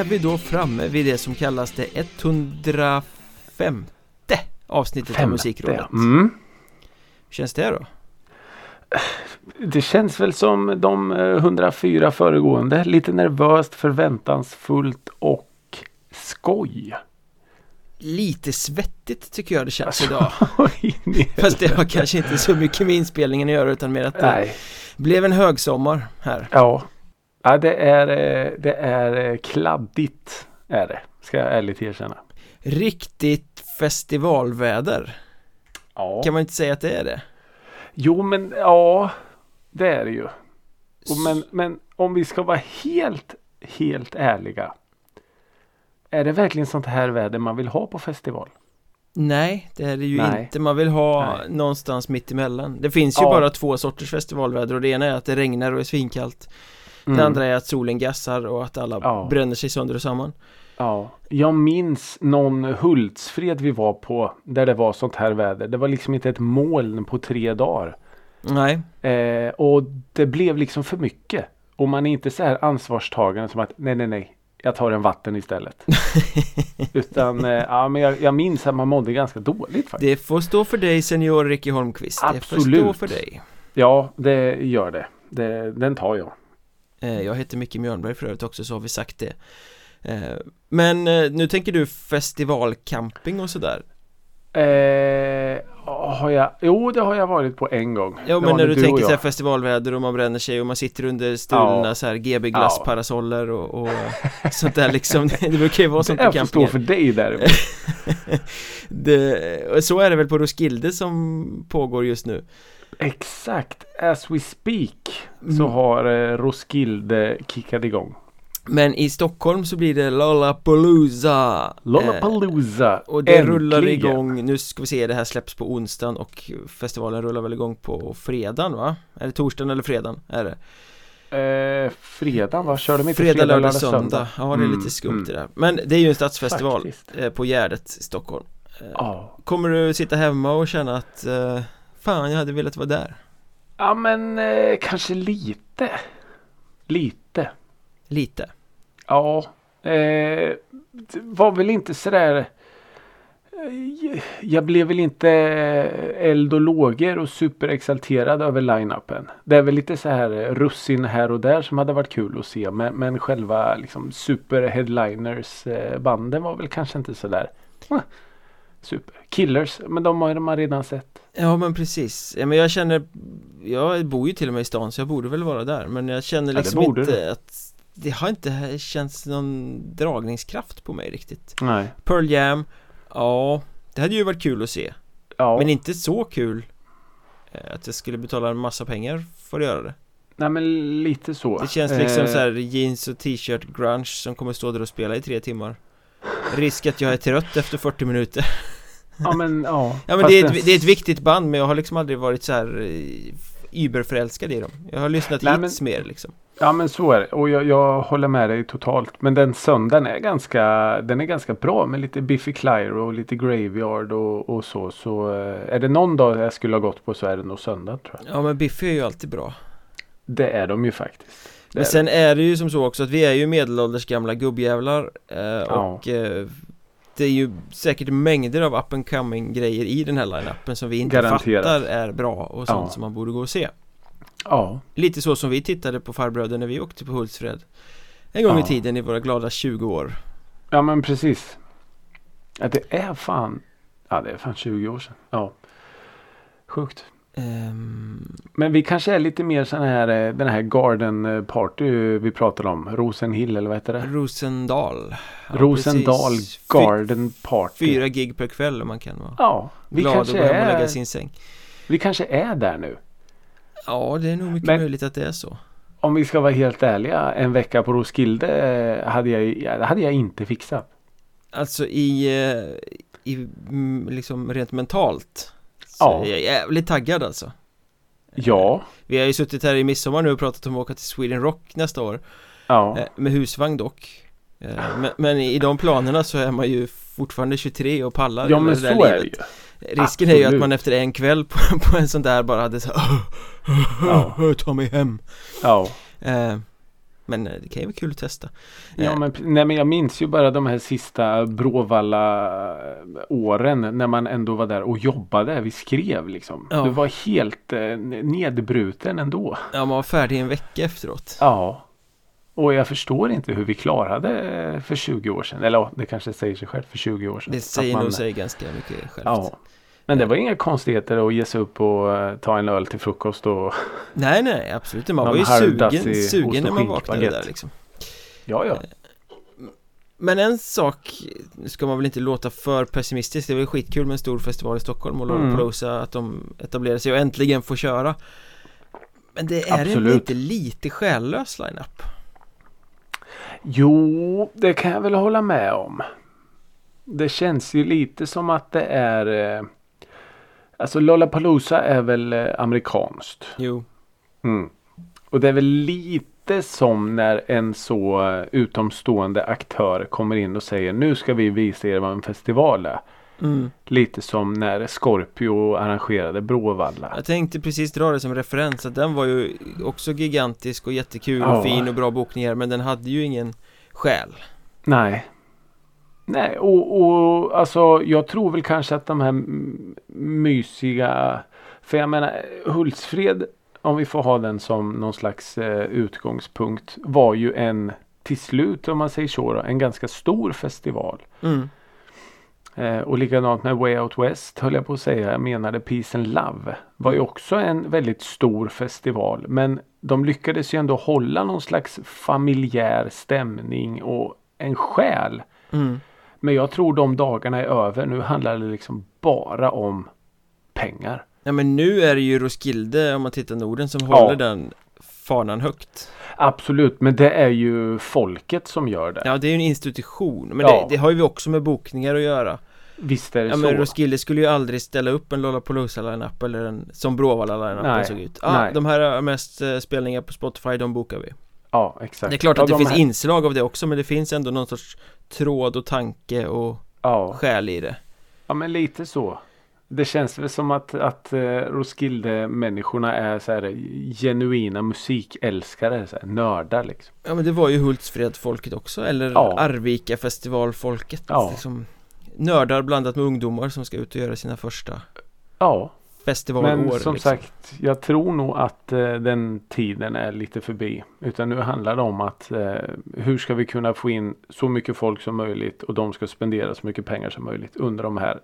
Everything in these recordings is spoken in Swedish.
är vi då framme vid det som kallas det 105 avsnittet av Musikrådet. Mm. Hur känns det då? Det känns väl som de eh, 104 föregående. Lite nervöst, förväntansfullt och skoj. Lite svettigt tycker jag det känns idag Oj, nej. Fast det har kanske inte så mycket med inspelningen att göra utan mer att det Nej. blev en högsommar här Ja. Ja det, är, eh, det är eh, kladdigt. Är det. Ska jag ärligt erkänna. Riktigt festivalväder Ja. Kan man inte säga att det är det? Jo men ja. Det är det ju. Och Men, men om vi ska vara helt, helt ärliga. Är det verkligen sånt här väder man vill ha på festival? Nej, det är det ju Nej. inte. Man vill ha Nej. någonstans mitt emellan. Det finns ju Ja. bara två sorters festivalväder och det ena är att det regnar och är svinkallt. Det andra är att solen gassar och att alla Mm. Ja. bränner sig sönder och samman. Ja, jag minns någon Hultsfred vi var på där det var sånt här väder. Det var liksom inte ett moln på tre dagar. Nej, Eh, och det blev liksom för mycket. Och man är inte så här ansvarstagande som att nej, nej, nej. Jag tar en vatten istället. Utan eh, ja, men jag, jag minns att man mådde ganska dåligt faktiskt. det får stå för dig senior Ricky Holmqvist. Det får stå Absolut. för dig. Ja, det gör det. det den tar jag. Eh, Jag heter Micke Mjörnberg för övrigt också så har vi sagt det. Eh, Men eh, nu tänker du festivalcamping och sådär. Eh, har jag? Jo, det har jag varit på en gång. Ja Det men när du och tänker jag- så här festivalväder och man bränner sig och man sitter under stulorna Ja. så här GB glassparasoller och, och sånt där liksom Det brukar ju vara sånt på stå campingar för dig där. det, Så är det väl på Roskilde som pågår just nu Exakt, as we speak så Mm. har eh, Roskilde kickat igång. Men i Stockholm så blir det Lollapalooza Eh, Lollapalooza, Och det äntligen. rullar igång, nu ska vi se, det här släpps på onsdagen och festivalen rullar väl igång på fredagen va? Är det torsdagen eller fredagen? Är det? Eh, fredag va? Kör de inte Fredag, lördag, söndag Ja det är Mm, lite skumt mm. det där Men det är ju en stadsfestival Faktiskt. eh, på Gärdet i Stockholm Eh, Ja. Kommer du sitta hemma och känna att eh, Fan jag hade velat vara där ja men eh, kanske lite. Lite. Lite Ja. Eh, det var väl inte sådär. eh, Jag blev väl inte eld och lågor och superexalterad över line-upen. Det är väl lite så här eh, russin här och där som hade varit kul att se. Men, men själva liksom super-headliners eh, banden var väl kanske inte sådär. eh, Super. Killers, men de har man redan sett. Ja men precis, ja, men jag känner Jag bor ju till och med i stan så jag borde väl vara där. Men jag känner Ja, liksom borde inte att Det har inte känts någon dragningskraft på mig riktigt. Nej. Pearl Jam Ja Det hade ju varit kul att se. Ja. Men inte så kul eh, Att jag skulle betala en massa pengar för att göra det. Nej men lite så. Det känns liksom Eh, så här jeans och t-shirt grunge som kommer stå där och spela i tre timmar. Risk att jag är trött efter 40 minuter Ja men ja. Ja men det är, ett, det är ett viktigt band men jag har liksom aldrig varit så här eh, überförälskad i dem Jag har lyssnat Nej, hits mer liksom Ja men så är det. Och jag, jag håller med dig totalt. Men den söndagen är ganska, den är ganska bra med lite Biffy Clyro och lite Graveyard och, och så. Så eh, är det någon dag jag skulle ha gått på så är det nog söndag tror jag. Ja men Biffy är ju alltid bra Det är de ju faktiskt. Det Men är sen är det ju som så också att vi är ju medelålders gamla gubbjävlar eh, Och eh, det är ju säkert mängder av up and coming grejer i den här line-upen som vi inte Garanterat. fattar är bra och sånt Ja. som man borde gå och se Ja. Lite så som vi tittade på farbröder när vi åkte på Hultsfred En gång Ja. i tiden i våra glada 20 år Ja men precis. Ja, det är fan. Ja det är fan 20 år sedan. Ja. Sjukt. Ehm, Men vi kanske är lite mer sån här eh, den här Garden eh, Party vi pratade om. Rosenhill eller vad heter det? Rosendal ja, Rosendal precis. Garden Party. Fyra gig per kväll om man kan vara Ja, vi glad och kanske, gå hem och lägga sin säng vi kanske är där nu. Ja, det är nog mycket Men- möjligt att det är så Om vi ska vara helt ärliga, en vecka på Roskilde eh, hade jag, hade jag inte fixat. Alltså i, i mm, liksom rent mentalt Ja. är jag jävligt taggad alltså Ja, Vi har ju suttit här i midsommar nu och pratat om att åka till Sweden Rock nästa år ja, eh, Med husvagn dock eh, men, men i de planerna så är man ju fortfarande 23 och pallar ja men så är det ju. Risken är ju att Absolut. man efter en kväll på, på en sån där bara hade så Ja. Ta mig hem Ja, eh, Men eh, det kan ju vara kul att testa Ja men, nej, men jag minns ju bara de här sista Bråvalla åren när man ändå var där och jobbade. Vi skrev liksom. Ja. Du var helt eh, nedbruten ändå. Ja man var färdig en vecka efteråt Ja. Och jag förstår inte hur vi klarade för 20 år sedan. Eller ja, det kanske säger sig själv för 20 år sedan. Det säger man- nog sig ganska mycket självt Ja. Men det var inga konstigheter att ge sig upp och eh, ta en öl till frukost och Nej nej absolut inte. Man var ju sugen, sugen när man vaknade där liksom ja ja. Men en sak nu ska man väl inte låta för pessimistisk Det var ju skitkul med en stor festival i Stockholm och Mm. Lollapalooza att de etablerade sig och äntligen får köra Men det är Absolut. inte lite själlös line-up Jo, det kan jag väl hålla med om. Det känns ju lite som att det är eh, Alltså Lollapalooza är väl eh, amerikanskt. Jo Mm. Och det är väl lite som när en så eh, utomstående aktör kommer in och säger nu ska vi visa er vad en festival är. mm. Lite som när Scorpio arrangerade Bråvalla. Jag tänkte precis dra det som referens att den var ju också gigantisk och jättekul Ja. och fin och bra bokningar men den hade ju ingen själ Nej. Nej, och, och alltså jag tror väl kanske att de här mysiga För jag menar Hultsfred Om vi får ha den som någon slags eh, utgångspunkt Var ju en till slut om man säger så då, en ganska stor festival. mm. Eh, och likadant med Way Out West höll jag på att säga. Jag menade Peace and Love. Var ju också en väldigt stor festival. Men de lyckades ju ändå hålla någon slags familjär stämning och en själ. Mm. Men jag tror de dagarna är över. Nu handlar det liksom bara om pengar. Ja men nu är det ju Roskilde om man tittar Norden som Ja. håller den fanan högt Absolut, men det är ju folket som gör det. Ja det är ju en institution men Ja. det, det har ju vi också med bokningar att göra Visst är det Ja så. men Roskilde skulle ju aldrig ställa upp en Lollapalooza line-up eller en som Bråvalla line-up såg ut ah, nej. De här mest eh, spelningar på Spotify, de bokar vi Ja, exakt. Det är klart Ja, att det de finns här- inslag av det också men det finns ändå någon sorts tråd och tanke och Ja. själ i det Ja men lite så. Det känns väl som att, att uh, Roskilde-människorna är så här genuina musikälskare, så här, nördar liksom. Ja men det var ju Hultsfred-folket också eller Ja. Arvika festivalfolket Ja. liksom, Nördar blandat med ungdomar som ska ut och göra sina första Ja, festivalår men som liksom. sagt, jag tror nog att eh, den tiden är lite förbi. Utan nu handlar det om att eh, hur ska vi kunna få in så mycket folk som möjligt och de ska spendera så mycket pengar som möjligt under de här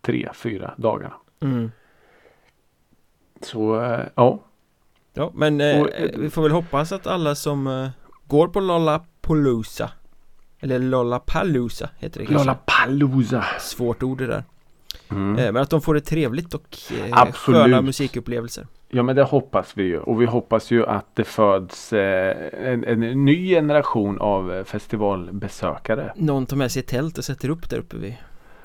tre, fyra dagarna. mm. Så eh, ja, Ja men eh, Och, eh, vi får väl hoppas att alla som eh, går på Lollapalooza Eller Lollapalooza heter det kanske Lollapalooza. Svårt ord det där Mm. eh, Men att de får det trevligt och eh, Absolut. sköna musikupplevelser Ja men det hoppas vi ju och vi hoppas ju att det föds eh, en, en ny generation av festivalbesökare. Någon tar med sig ett tält och sätter upp där uppe vid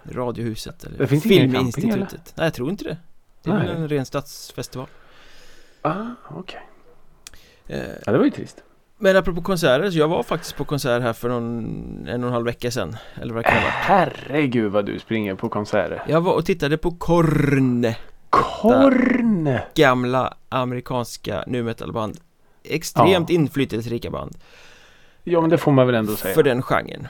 Radiohuset eller Det finns ingen camping, Filminstitutet Nej jag tror inte det Det är Nej. en ren stadsfestival Ah, okej. eh, Ja det var ju trist. Men apropå konserter, så jag var faktiskt på konsert här för någon, en och en halv vecka sedan. Eller vad det kan varit? Herregud vad du springer på konserter. Jag var och tittade på Korn. Korn! Gamla amerikanska nu metalband. Extremt inflytelserika band. Ja men det får man väl ändå säga. För den genren.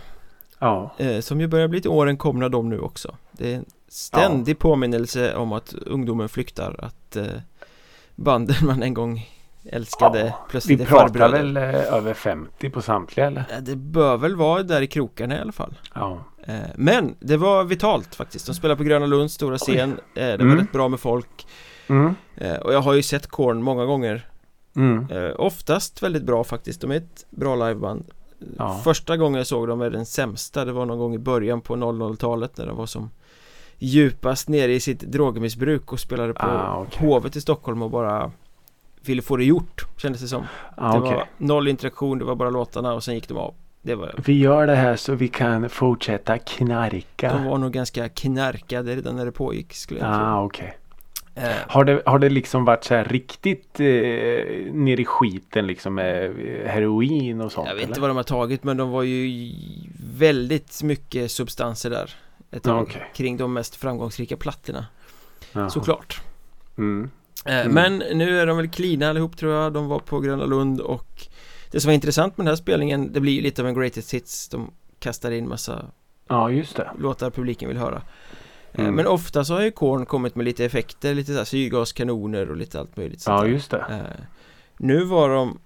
Ja. eh, Som ju börjar bli till åren komna de nu också. Det är en ständig påminnelse om att ungdomen flyktar Att eh, banden man en gång älskade Ja, Vi plötsligt är pratar farbröder väl eh, över 50 på samtliga eller? Det bör väl vara där i krokarna i alla fall Ja. Eh, Men det var vitalt faktiskt De spelar på Gröna Lunds stora scen eh, Det var Mm. rätt bra med folk Mm. Eh, Och jag har ju sett Korn många gånger Mm. Oftast väldigt bra faktiskt De är ett bra liveband Ja. Första gången jag såg dem är den sämsta Det var någon gång i början på 00-talet När de var som djupast nere i sitt drogmissbruk Och spelade på Ah, okej. Hovet i Stockholm och bara Ville få det gjort Kändes det som Ah, Det okej. var noll interaktion Det var bara låtarna och sen gick de av Det var Vi gör det här så vi kan fortsätta De knarka. var nog ganska knarkade redan när det pågick skulle jag tro Ah, okej. eh, Har det, har det liksom varit så här riktigt eh, ner i skiten liksom med eh, heroin och sånt? Jag vet eller? inte vad de har tagit men de var ju väldigt mycket substanser där ett tag Ja, okej. kring de mest framgångsrika plattorna Jaha. såklart Mm. Eh, Mm. Men nu är de väl cleana allihop tror jag. De var på Gröna Lund och Det som var intressant med den här spelningen Det blir ju lite av en greatest hits. De kastar in massa Ja just det. Låtar publiken vill höra. Eh, Mm. Men ofta så har ju Korn kommit med lite effekter Lite så här syrgaskanoner och lite allt möjligt sånt Ja just det. Eh, Nu var de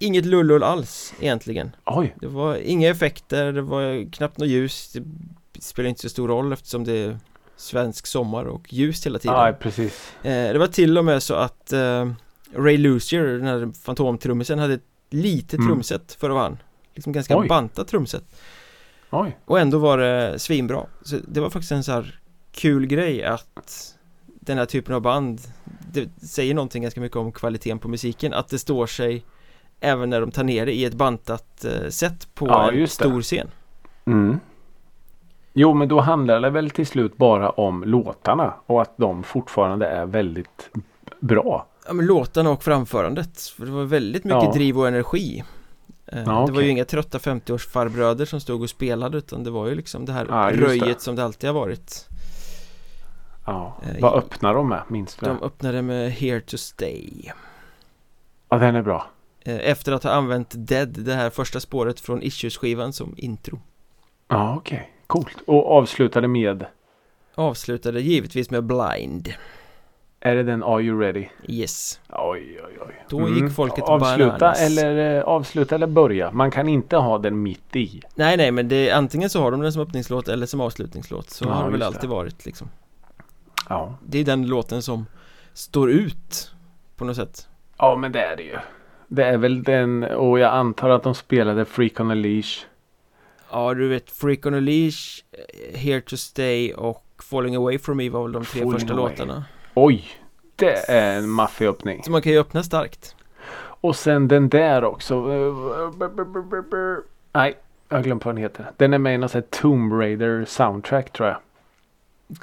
Inget lullull alls egentligen. Oj. Det var inga effekter, det var knappt något ljus. Det spelar inte så stor roll eftersom det svensk sommar och ljust hela tiden. Ja precis. Eh, Det var till och med så att eh, Ray Lucier, den här fantomtrummisen, hade ett litet Mm. trumset för att vara han. Liksom ganska Oj. bantat trumset. Oj. Och ändå var det svinbra. Så det var faktiskt en så här kul grej att Den här typen av band Det säger någonting ganska mycket om kvaliteten på musiken Att det står sig Även när de tar ner det i ett bantat eh, sätt på Ja, en stor scen. Mm. Jo men då handlar det väl till slut bara om låtarna och att de fortfarande är väldigt bra. Ja men låtarna och framförandet. För det var väldigt mycket Ja. driv och energi. Eh, Ja, Det var okej. ju inga trötta 50-års farbröder som stod och spelade Utan det var ju liksom det här Ja, röjet det. som det alltid har varit. Ja. Eh, Vad öppnar de med minns du? De öppnade med Here to Stay. Ja den är bra. Eh, Efter att ha använt Dead, det här första spåret från Issues-skivan som intro. Ja okej Coolt. Och avslutade med? Avslutade givetvis med Blind. Är det den Are You Ready? Yes. Oj oj oj. Då gick folket Avsluta bananas. eller eh, avsluta eller börja? Man kan inte ha den mitt i. Nej nej men det, antingen så har de den som öppningslåt eller som avslutningslåt. Så Ja, har det väl alltid det. varit liksom. Ja. Det är den låten som står ut på något sätt. Ja men det är det ju. Det är väl den och jag antar att de spelade Freak on a Leash Ja du vet Freak on a Leash, eh, Here to Stay och Falling Away From Me var väl de tre Falling första Away. låtarna. Oj Det är en maffig öppning. Så man kan ju öppna starkt. Och sen den där också. Nej jag har glömt vad den heter. Den är med i någon sån här Tomb Raider soundtrack tror jag.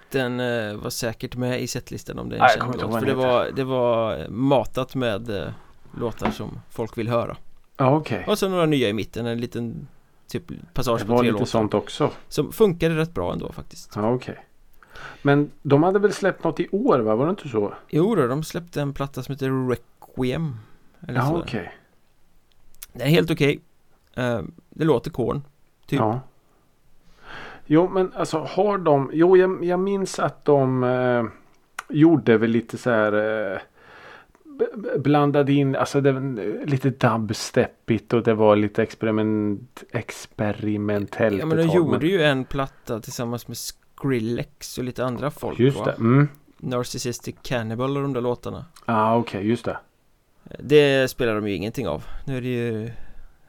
Den eh, var säkert med i setlistan om det är en känd låt. För det var, det var matat med eh, låtar som folk vill höra. Ja okej. Och så några nya i mitten, en liten typ passage Det på var tre lite låtar sånt också Som funkade rätt bra ändå faktiskt Ja okej Men de hade väl släppt något i år va? Var det inte så? Jo då, de släppte en platta som heter Requiem eller Ja okej Den är helt okej Eh, Det låter Korn Typ. Ja. Jo men alltså har de. Jo jag, jag minns att de eh, gjorde väl lite så här. Eh, blandade in. Alltså det, lite dubstepigt och det var lite experiment, experimentellt. Ja men de gjorde ju en platta tillsammans med Skrillex och lite andra folk Just va? det. Mm. Narcissistic Cannibal och de där låtarna Ja okej just det. Det spelar de ju ingenting av Nu är det ju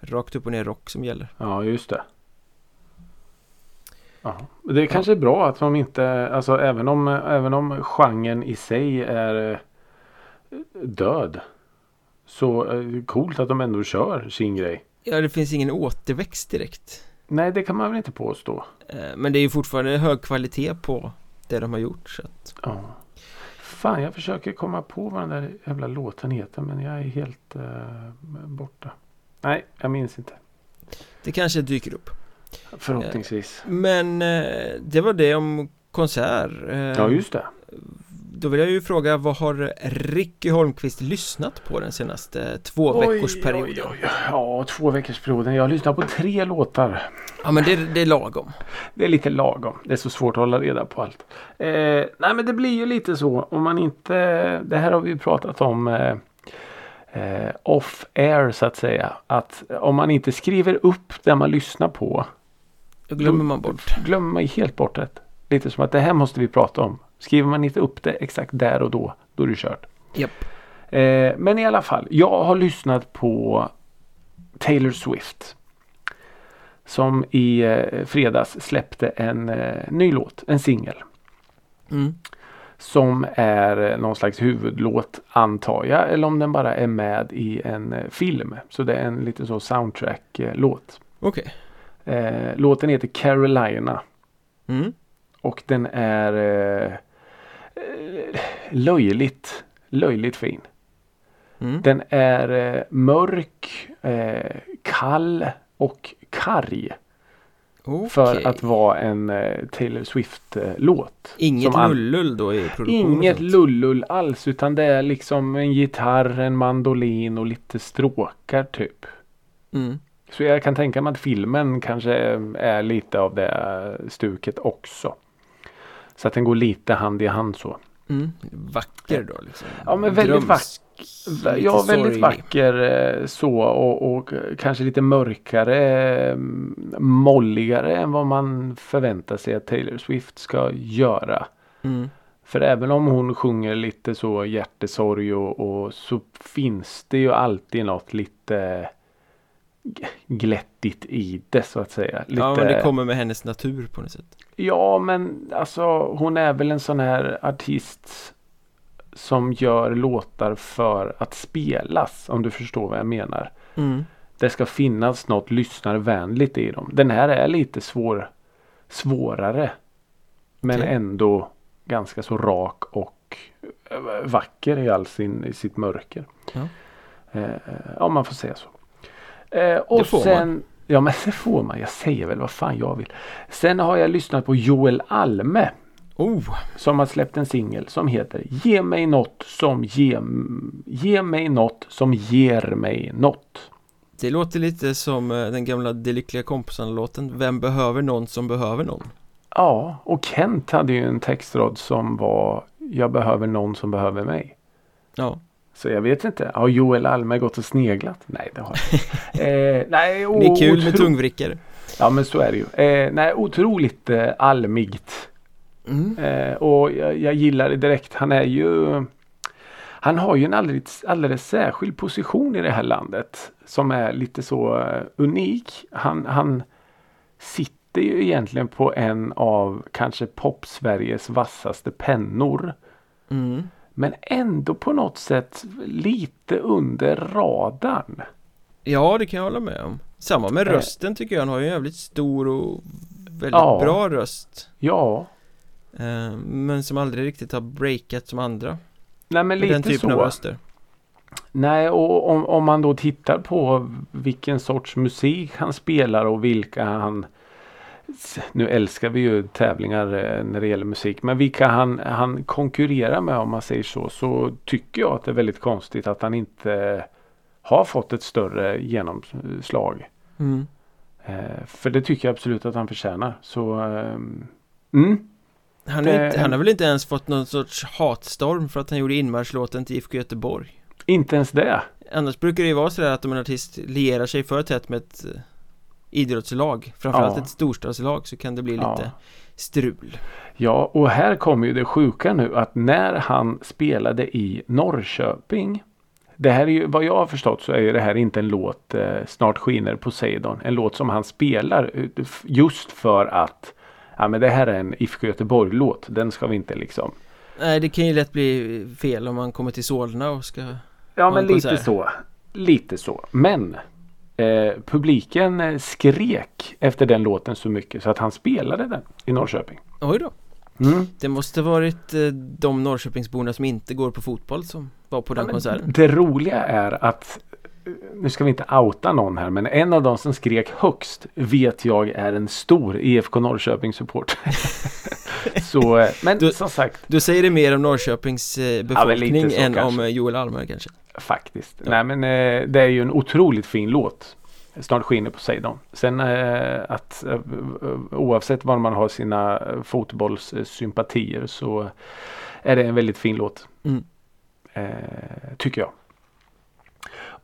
Rakt upp och ner rock som gäller Ja just det. Ja. Det är kanske är bra att de inte. Alltså även om, även om genren i sig är död. Så eh, coolt att de ändå kör sin grej. Ja det finns ingen återväxt direkt Nej det kan man väl inte påstå. Eh, Men det är ju fortfarande hög kvalitet på det de har gjort så att Ja. Fan jag försöker komma på vad den där jävla låten heter men jag är helt eh, borta. Nej jag minns inte. Det kanske dyker upp Förhoppningsvis. Men eh, det var det om konsert Eh, Ja just det. Då vill jag ju fråga vad har Ricky Holmqvist lyssnat på den senaste två veckors perioden? Oj, oj, oj. Ja två veckors perioden. Jag har lyssnat på tre låtar. Ja men det, det är lagom Det är lite lagom. Det är så svårt att hålla reda på allt. Eh, nej men det blir ju lite så om man inte. Det här har vi ju pratat om. Eh, eh, off air så att säga. Att om man inte skriver upp det man lyssnar på. Då glömmer man bort Glömmer man helt bort det. Lite som att det här måste vi prata om. Skriver man inte upp det exakt där och då. Då är det kört. Japp Eh, men i alla fall. Jag har lyssnat på Taylor Swift. Som i eh, fredags släppte en eh, ny låt. En singel. mm. Som är eh, någon slags huvudlåt antar jag. Eller om den bara är med i en eh, film. Så det är en lite så soundtrack-låt. Okej Eh, låten heter Carolina. mm. Och den är eh, eh, löjligt, löjligt fin. Mm. Den är eh, mörk, eh, kall och karg. Okej. För att vara en eh, Taylor Swift-låt. Inget an- lullull då i produktionen Inget lullull alls utan det är liksom en gitarr, en mandolin och lite stråkar typ. Mm. Så jag kan tänka mig att filmen kanske är lite av det stuket också. Så att den går lite hand i hand så. Mm. Vacker då liksom. Ja, men väldigt lite Ja, väldigt vacker eh, så och, och kanske lite mörkare, eh, molligare än vad man förväntar sig att Taylor Swift ska göra. Mm. För även om hon sjunger lite så hjärtesorg och, och så finns det ju alltid något lite g- glättigt i det så att säga. Lite, Ja, men det kommer med hennes natur på något sätt. Ja, men alltså hon är väl en sån här artist som gör låtar för att spelas om du förstår vad jag menar. Mm. Det ska finnas något lyssnarvänligt i dem. Den här är lite svår, svårare. Men Okej. ändå ganska så rak och eh, vacker i all sin, i sitt mörker. Ja. Eh, ja, man får säga så. Eh, och sen, Ja, men det får man. Jag säger väl vad fan jag vill. Sen har jag lyssnat på Joel Alme. Oh, Som har släppt en singel som heter Ge mig något som ge, ge mig något som ger mig något. det låter lite som eh, den gamla De lyckliga kompisarna-låten Vem behöver någon som behöver någon? Ja, och Kent hade ju en textrad som var Jag behöver någon som behöver mig. Ja, Så jag vet inte. Har Joel Alme gått och sneglat? Nej, det har han eh, nej, det är kul med tungvrickare Ja, men så är det ju. Eh, nej, otroligt eh, almigt. mm. Eh, och jag, jag gillar det direkt. Han är ju Han har ju en alldeles, alldeles särskild position i det här landet. Som är lite så eh, unik. Han, han sitter ju egentligen på en av kanske pop-Sveriges vassaste pennor. Mm. Men ändå på något sätt lite under radarn. Ja, det kan jag hålla med om Samma med Eh. rösten tycker jag Han har ju en jävligt stor och väldigt Ja. bra röst Ja, eh, Men som aldrig riktigt har breakat som andra nej men Med lite så. röster Nej, och om, om man då tittar på vilken sorts musik han spelar och vilka han nu älskar vi ju tävlingar eh, när det gäller musik. Men vilka han, han konkurrerar med om man säger så. Så tycker jag att det är väldigt konstigt att han inte har fått ett större genomslag. mm. Eh, för det tycker jag absolut att han förtjänar. Så ehm, mm, han, är Det- inte, han har väl inte ens fått någon sorts hatstorm för att han gjorde inmarschlåten till IFK Göteborg inte ens det. Annars brukar det ju vara sådär att om en artist lierar sig för tätt med ett eh, idrottslag Framförallt Ja. ett storstadslag så kan det bli lite Ja. strul Ja, och här kommer ju det sjuka nu att när han spelade i Norrköping. Det här är ju, vad jag har förstått så är ju det här inte en låt eh, Snart skiner Poseidon. En låt som han spelar eh, just för att Ja men det här är en IFK Göteborg-låt. Den ska vi inte liksom. Nej det kan ju lätt bli fel om man kommer till Solna och ska Ja en men lite så. Lite så. Men eh, publiken eh, skrek efter den låten så mycket så att han spelade den i Norrköping. Oj då Mm. Det måste varit eh, de Norrköpingsborna som inte går på fotboll som var på den Ja, konserten Det roliga är att nu ska vi inte outa någon här men en av de som skrek högst vet jag är en stor IFK Norrköping support. Så men Du- som sagt Du säger det mer om Norrköpings befolkning så än kanske. om Joel Almer kanske faktiskt. Ja. Nej men eh, det är ju en otroligt fin låt. Snart skiner Poseidon. Sen eh, att eh, oavsett var man har sina eh, fotbollssympatier så är det en väldigt fin låt. Mm. Eh, tycker jag.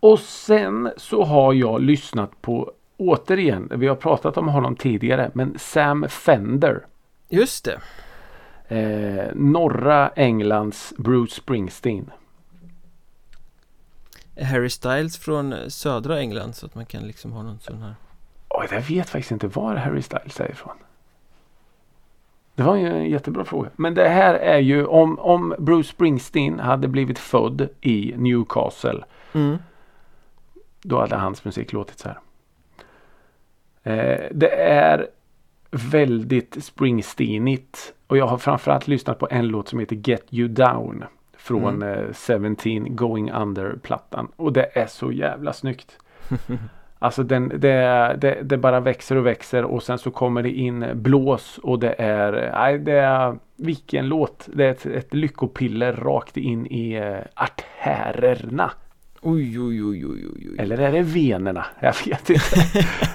Och sen så har jag lyssnat på återigen, vi har pratat om honom tidigare, men Sam Fender. Just det Eh, norra Englands Bruce Springsteen. Harry Styles från södra England så att man kan liksom ha någon sån här Oj, jag vet faktiskt inte var Harry Styles är ifrån. Det var ju en jättebra fråga. Men det här är ju om, om Bruce Springsteen hade blivit född i Newcastle. mm. Då hade hans musik låtit så här. Eh, det är väldigt Springsteenigt. Och jag har framförallt lyssnat på en låt som heter Get You Down. Från eh, 17 Going Under-plattan. Och det är så jävla snyggt. Alltså den, det, det, det bara växer och växer och sen så kommer det in blås och det är, nej det är, vilken låt. Det är ett, ett lyckopiller rakt in i eh, artärerna. Oj, oj, oj, oj, oj. Eller är det venerna? Jag vet inte.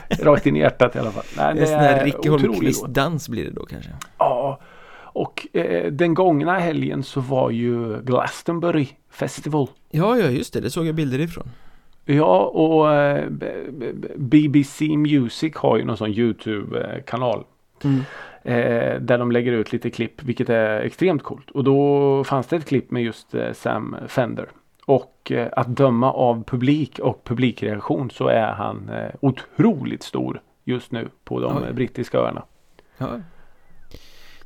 Rakt in i hjärtat i alla fall. Nej, Det är sån här Ricky otrolig Holmqvist låt. dans blir det då kanske. Ja. Och eh, den gångna helgen så var ju Glastonbury Festival. Ja, ja, just det. Det såg jag bilder ifrån. Ja, och eh, BBC Music har ju någon sån YouTube-kanal. Mm. Eh, där de lägger ut lite klipp, vilket är extremt coolt. Och då fanns det ett klipp med just eh, Sam Fender. Och eh, att döma av publik och publikreaktion så är han eh, otroligt stor just nu på de Oj. brittiska öarna. Ja.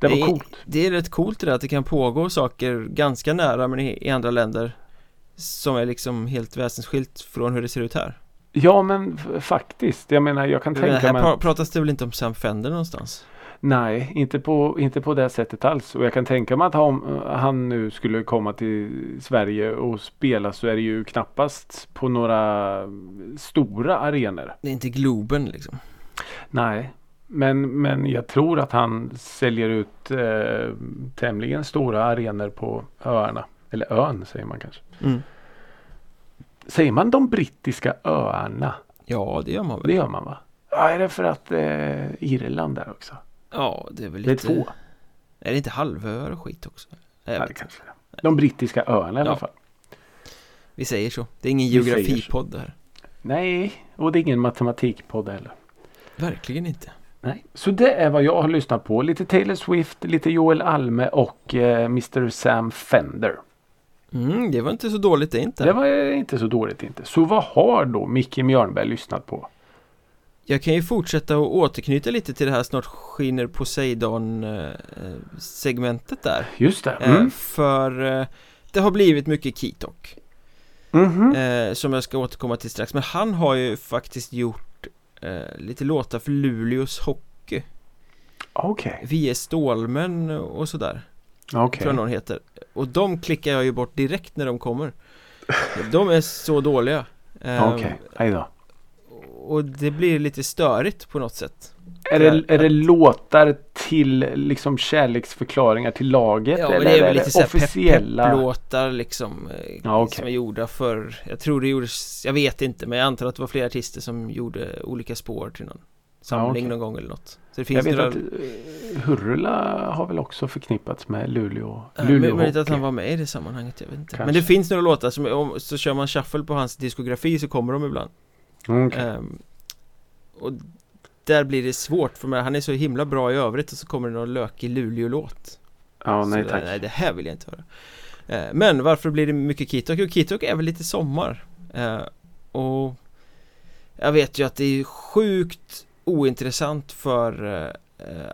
Det var är- coolt. Det är rätt coolt det där att det kan pågå saker ganska nära men i, i andra länder som är liksom helt väsensskilt från hur det ser ut här. Ja men faktiskt. Jag menar jag kan Men här tänka mig. pra- pratas det väl inte om Sam Fender någonstans? Nej, inte på, inte på det sättet alls. Och jag kan tänka mig att han, han nu skulle komma till Sverige och spela så är det ju knappast på några stora arenor. Det är inte Globen liksom. Nej, men, men jag tror att han säljer ut eh, tämligen stora arenor på öarna. Eller ön säger man kanske. Mm. Säger man de brittiska öarna? Ja, det gör man väl. Det gör man va? Ja, är det för att eh, Irland där också? Ja, det är väl Det är lite... två. Är det inte halvöar och skit också? Jag Ja, det kanske det. De brittiska öarna i alla Ja. fall. Vi säger så. Det är ingen geografipodd här. Nej, och det är ingen matematikpodd heller. Verkligen inte. Nej. Så det är vad jag har lyssnat på. Lite Taylor Swift, lite Joel Alme och eh, Mr Sam Fender. Mm, det var inte så dåligt det inte. Det var eh, inte så dåligt inte. Så vad har då Micke Mjörnberg lyssnat på? Jag kan ju fortsätta och återknyta lite till det här snart skiner Poseidon eh, segmentet där. Just det. Eh, Mm. För eh, det har blivit mycket Kitok Mhm. eh, Som jag ska återkomma till strax Men han har ju faktiskt gjort eh, lite låtar för Luleås hockey Okej. Vi är Stålmän och sådär Okej. Tror jag någon heter Och de klickar jag ju bort direkt när de kommer De är så dåliga eh, Okej. Hej då. Och det blir lite störigt på något sätt Är det, är det låtar till liksom kärleksförklaringar till laget? Ja, eller det är väl lite såhär officiella? pepplåtar liksom eh, Ja, okej. Som är gjorda för Jag tror det gjordes Jag vet inte men jag antar att det var flera artister som gjorde olika spår till någon Samling okej. någon gång eller något Så det Jag finns vet några att eh, Hurula har väl också förknippats med Luleå. Ja, Luleå men- Möjligt att han var med i det sammanhanget, jag vet inte Kanske. Men det finns några låtar som, om, så kör man shuffle på hans diskografi så kommer de ibland Okej. Ehm, Och där blir det svårt för mig, han är så himla bra i övrigt och så kommer det någon lökig Luleå-låt Ja, nej Så, tack. Nej, det här vill jag inte höra Eh, Men varför blir det mycket Kitok? Jo, Kitok är väl lite sommar Eh, Och Jag vet ju att det är sjukt ointressant för eh, eh,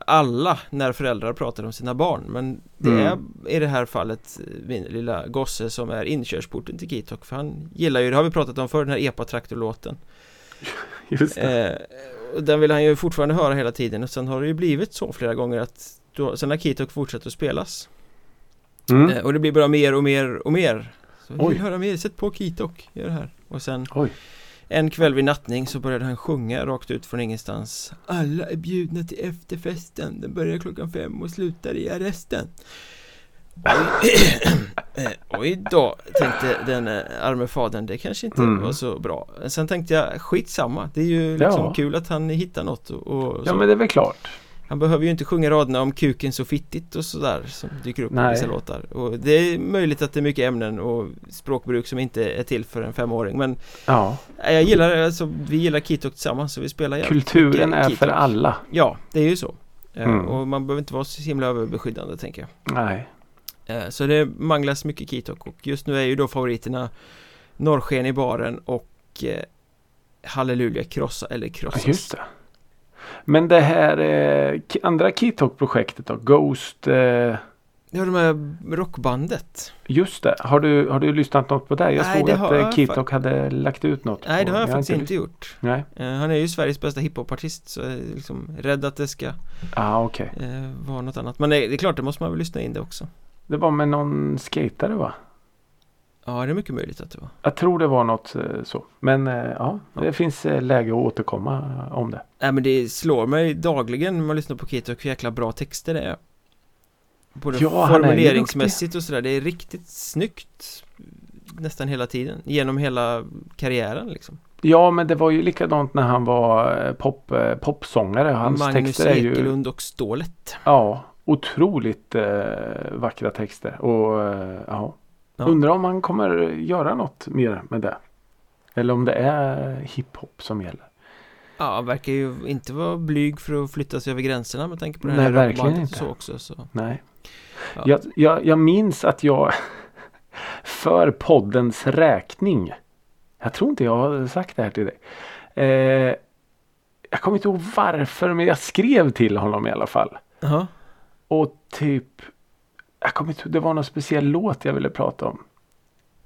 alla när föräldrar pratar om sina barn Men det Mm. är i det här fallet eh, min lilla gosse som är inkörsporten till Kitok För han gillar ju, det har vi pratat om för den här epa-traktorlåten Just det. Eh, den vill han ju fortfarande höra hela tiden och sen har det ju blivit så flera gånger att då, sen har Kitok fortsatt att spelas Mm. eh, och det blir bara mer och mer och mer Så vi Oj. vill höra mer, sätt på Kitok, gör det här och sen Oj. En kväll vid nattning så började han sjunga rakt ut från ingenstans. Alla är bjudna till efterfesten, den börjar klockan fem och slutar i arresten. Oj, eh, oj då, tänkte den eh, arme fadern, det kanske inte Mm. var så bra. Sen tänkte jag, skitsamma, det är ju liksom Ja. kul att han hittar något och, och Ja men det är väl klart. Han behöver ju inte sjunga raderna om kuken så fittigt och sådär som dyker upp i Nej. vissa låtar Och det är möjligt att det är mycket ämnen och språkbruk som inte är till för en femåring men Ja. Jag gillar det, alltså, vi gillar Kitok tillsammans så vi spelar Kulturen är för alla. Ja, det är ju så Eh, Mm. Och man behöver inte vara så himla överbeskyddande tänker jag Nej. Eh, Så det manglas mycket Kitok och just nu är ju då favoriterna Norrsken i baren och eh, Halleluja krossa eller krossas just det. Men det här eh, andra Keytalk-projektet då? Ghost. Eh, Ja, de här rockbandet just det. Har du, har du lyssnat något på det? Jag Nej, såg det att eh, jag Keytalk hade lagt ut något. Nej, det har jag, faktiskt inte lyssnat. gjort Nej. Eh, Han är ju Sveriges bästa hiphopartist så jag är liksom rädd att det ska Ah, okej. eh, vara något annat Men det, det är klart, det måste man väl lyssna in det också Det var med någon skatare va? Ja, det är mycket möjligt att det var Jag tror det var något eh, så. Men eh, ja, det Ja. finns eh, läge att återkomma om det. Nej men det slår mig dagligen när man lyssnar på Kitok hur jäkla bra texter det är Både Ja, formuleringsmässigt och sådär, det är riktigt snyggt nästan hela tiden Genom hela karriären liksom Ja, men det var ju likadant när han var pop, popsångare. Hans Magnus texter är ju Ekelund och Stålet ja, otroligt eh, vackra texter. Och eh, ja. Ja. undrar om han kommer göra något mer med det. Eller om det är hiphop som gäller. Ja, verkar ju inte vara blyg för att flytta sig över gränserna med tanke på det Nej, här verkligen rockbandet och inte. så också så. Nej. Ja. Jag, jag, jag minns att jag för poddens räkning. Jag tror inte jag har sagt det här till dig. Eh, jag kommer inte ihåg varför men jag skrev till honom i alla fall. Jaha Och typ Jag kommer inte det var någon speciell låt jag ville prata om.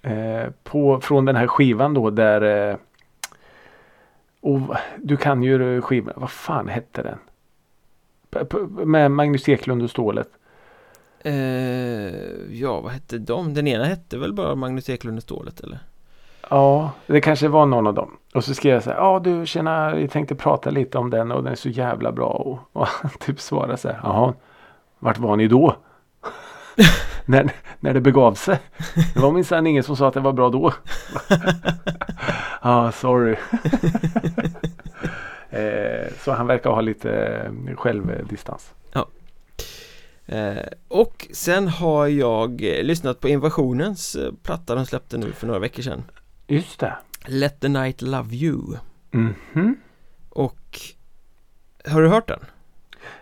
Eh, på, från den här skivan då där eh, och Du kan ju skivan, vad fan hette den? P- p- Med Magnus Eklund och Stålet. eh, Ja, vad hette de? Den ena hette väl bara Magnus Eklund och Stålet eller? Ja, det kanske var någon av dem. Och så skrev jag så här. Ja du tjena, jag tänkte prata lite om den och den är så jävla bra. Och, och han typ svarade så här. Jaha, vart var ni då? när, när det begav sig. Det var minsann ingen som sa att det var bra då. ah, sorry. eh, så han verkar ha lite eh, självdistans. Eh, och sen har jag eh, lyssnat på Invasionens eh, platta de släppte nu för några veckor sedan Just det. Let the night love you Mhm. Och Har du hört den?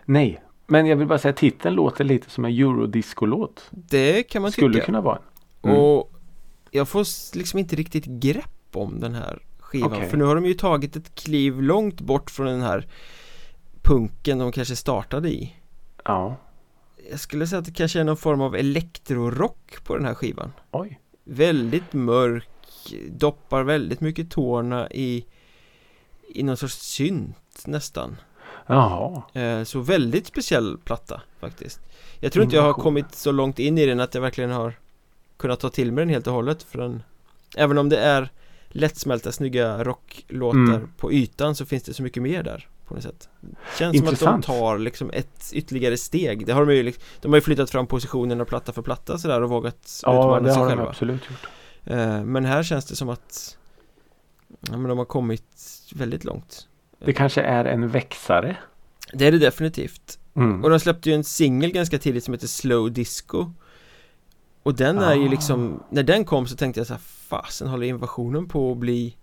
Nej, men jag vill bara säga att titeln låter lite som en eurodisco-låt. Det kan man Skulle tycka kunna vara. Mm. Och jag får liksom inte riktigt grepp om den här skivan Okej. För nu har de ju tagit ett kliv långt bort från den här punken de kanske startade i Ja. Jag skulle säga att det kanske är någon form av elektrorock på den här skivan Oj. Väldigt mörk Doppar väldigt mycket tårna i I någon sorts synt nästan Jaha. eh, Så väldigt speciell platta faktiskt Jag tror inte jag har kommit så långt in i den att jag verkligen har Kunnat ta till mig den helt och hållet för den Även om det är lättsmälta snygga rocklåtar Mm. på ytan så finns det så mycket mer där på något sätt Känns som Intressant. att de tar liksom ett ytterligare steg Det har de ju liksom, De har ju flyttat fram positionerna platta för platta sådär och vågat Ja, utmana det sig har de själva absolut gjort. Eh, Men här känns det som att ja, men de har kommit väldigt långt Det kanske är en växare. Det är det definitivt Mm. Och de släppte ju en singel ganska tidigt som heter Slow Disco Och den är ju Ah. liksom När den kom så tänkte jag så här Fasen håller invasionen på att bli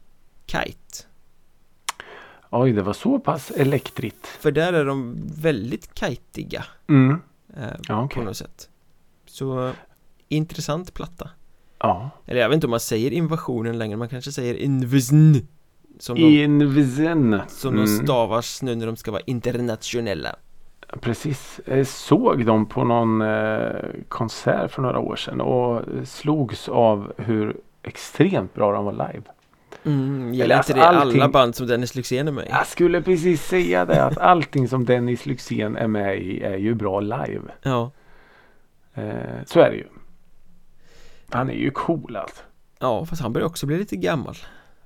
Kite Oj, det var så pass elektrigt. För där är de väldigt kajtiga Mm. eh, Ja, På okej. något sätt Så Intressant platta Ja. Eller jag vet inte om man säger invasionen längre Man kanske säger invisn Som de, Invisen. som de Mm. stavas nu när de ska vara internationella Precis. Jag såg dem på någon eh, konsert för några år sedan och slogs av hur extremt bra de var live. mm, Gäller Eller inte alltså det alla allting- band som Dennis Lyxzén är med i? Jag skulle precis säga det att allting som Dennis Lyxzén är med i är ju bra live. Ja Eh, så är det ju. Han är ju cool alltså. Ja, fast han börjar också bli lite gammal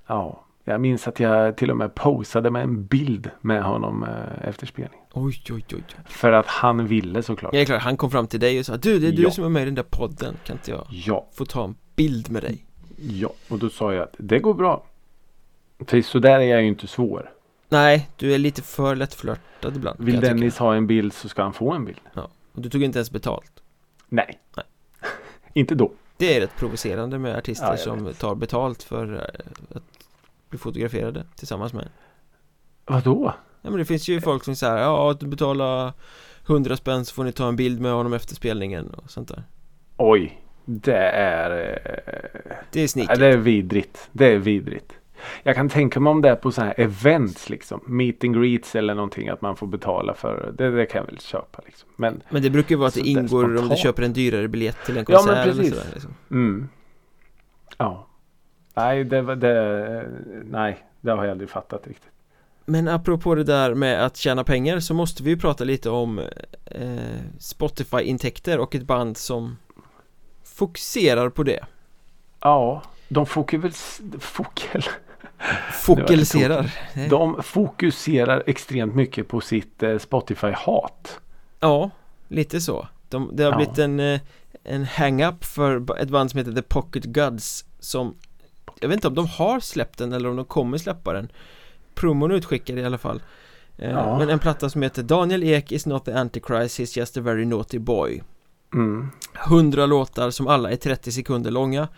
Ja, jag minns att jag till och med posade med en bild med honom eh, efter spelningen. Oj, oj, oj. För att han ville såklart. Ja, klart, han kom fram till dig och sa Du, det är du Ja. som är med i den där podden Kan inte jag Ja, få ta en bild med dig? ja. Och då sa jag att det går bra. För så där är jag ju inte svår. Nej, du är lite för lättflörtad ibland Vill. Dennis ha en bild så ska han få en bild. Och du tog inte ens betalt Nej. Nej. inte då. Det är rätt provocerande med artister Ja, som vet. tar betalt för eh, att bli fotograferade tillsammans med. Vadå? Ja men det finns ju folk som säger ja att du betalar 100 spänn så får ni ta en bild med honom efter spelningen och sånt där Oj. Det är... Eh, Det är sneaky det är vidrigt. Det är vidrigt. Jag kan tänka mig om det är på så här events liksom. Meet and greets eller någonting. Att man får betala för det. Det kan jag väl köpa liksom. Men Men det brukar ju vara att det ingår om du köper en dyrare biljett till en Ja, men konsert precis. sådär liksom. Mm. Ja. Nej, det var det. Nej, det har jag aldrig fattat riktigt. Men apropå det där med att tjäna pengar så måste vi ju prata lite om eh, Spotify-intäkter och ett band som fokuserar på det Ja, de fokuserar väl... Fokel. Fokuserar De fokuserar extremt mycket på sitt eh, Spotify-hat. Ja, lite så de, Det har Ja. blivit en, eh, en hang-up för ett band som heter The Pocket Gods Som Jag vet inte om de har släppt den eller om de kommer släppa den Promon utskickade i alla fall eh, Ja. Men en platta som heter Daniel Ek is not the Antichrist, he's just a very naughty boy Mm. 100 låtar som alla är 30 sekunder långa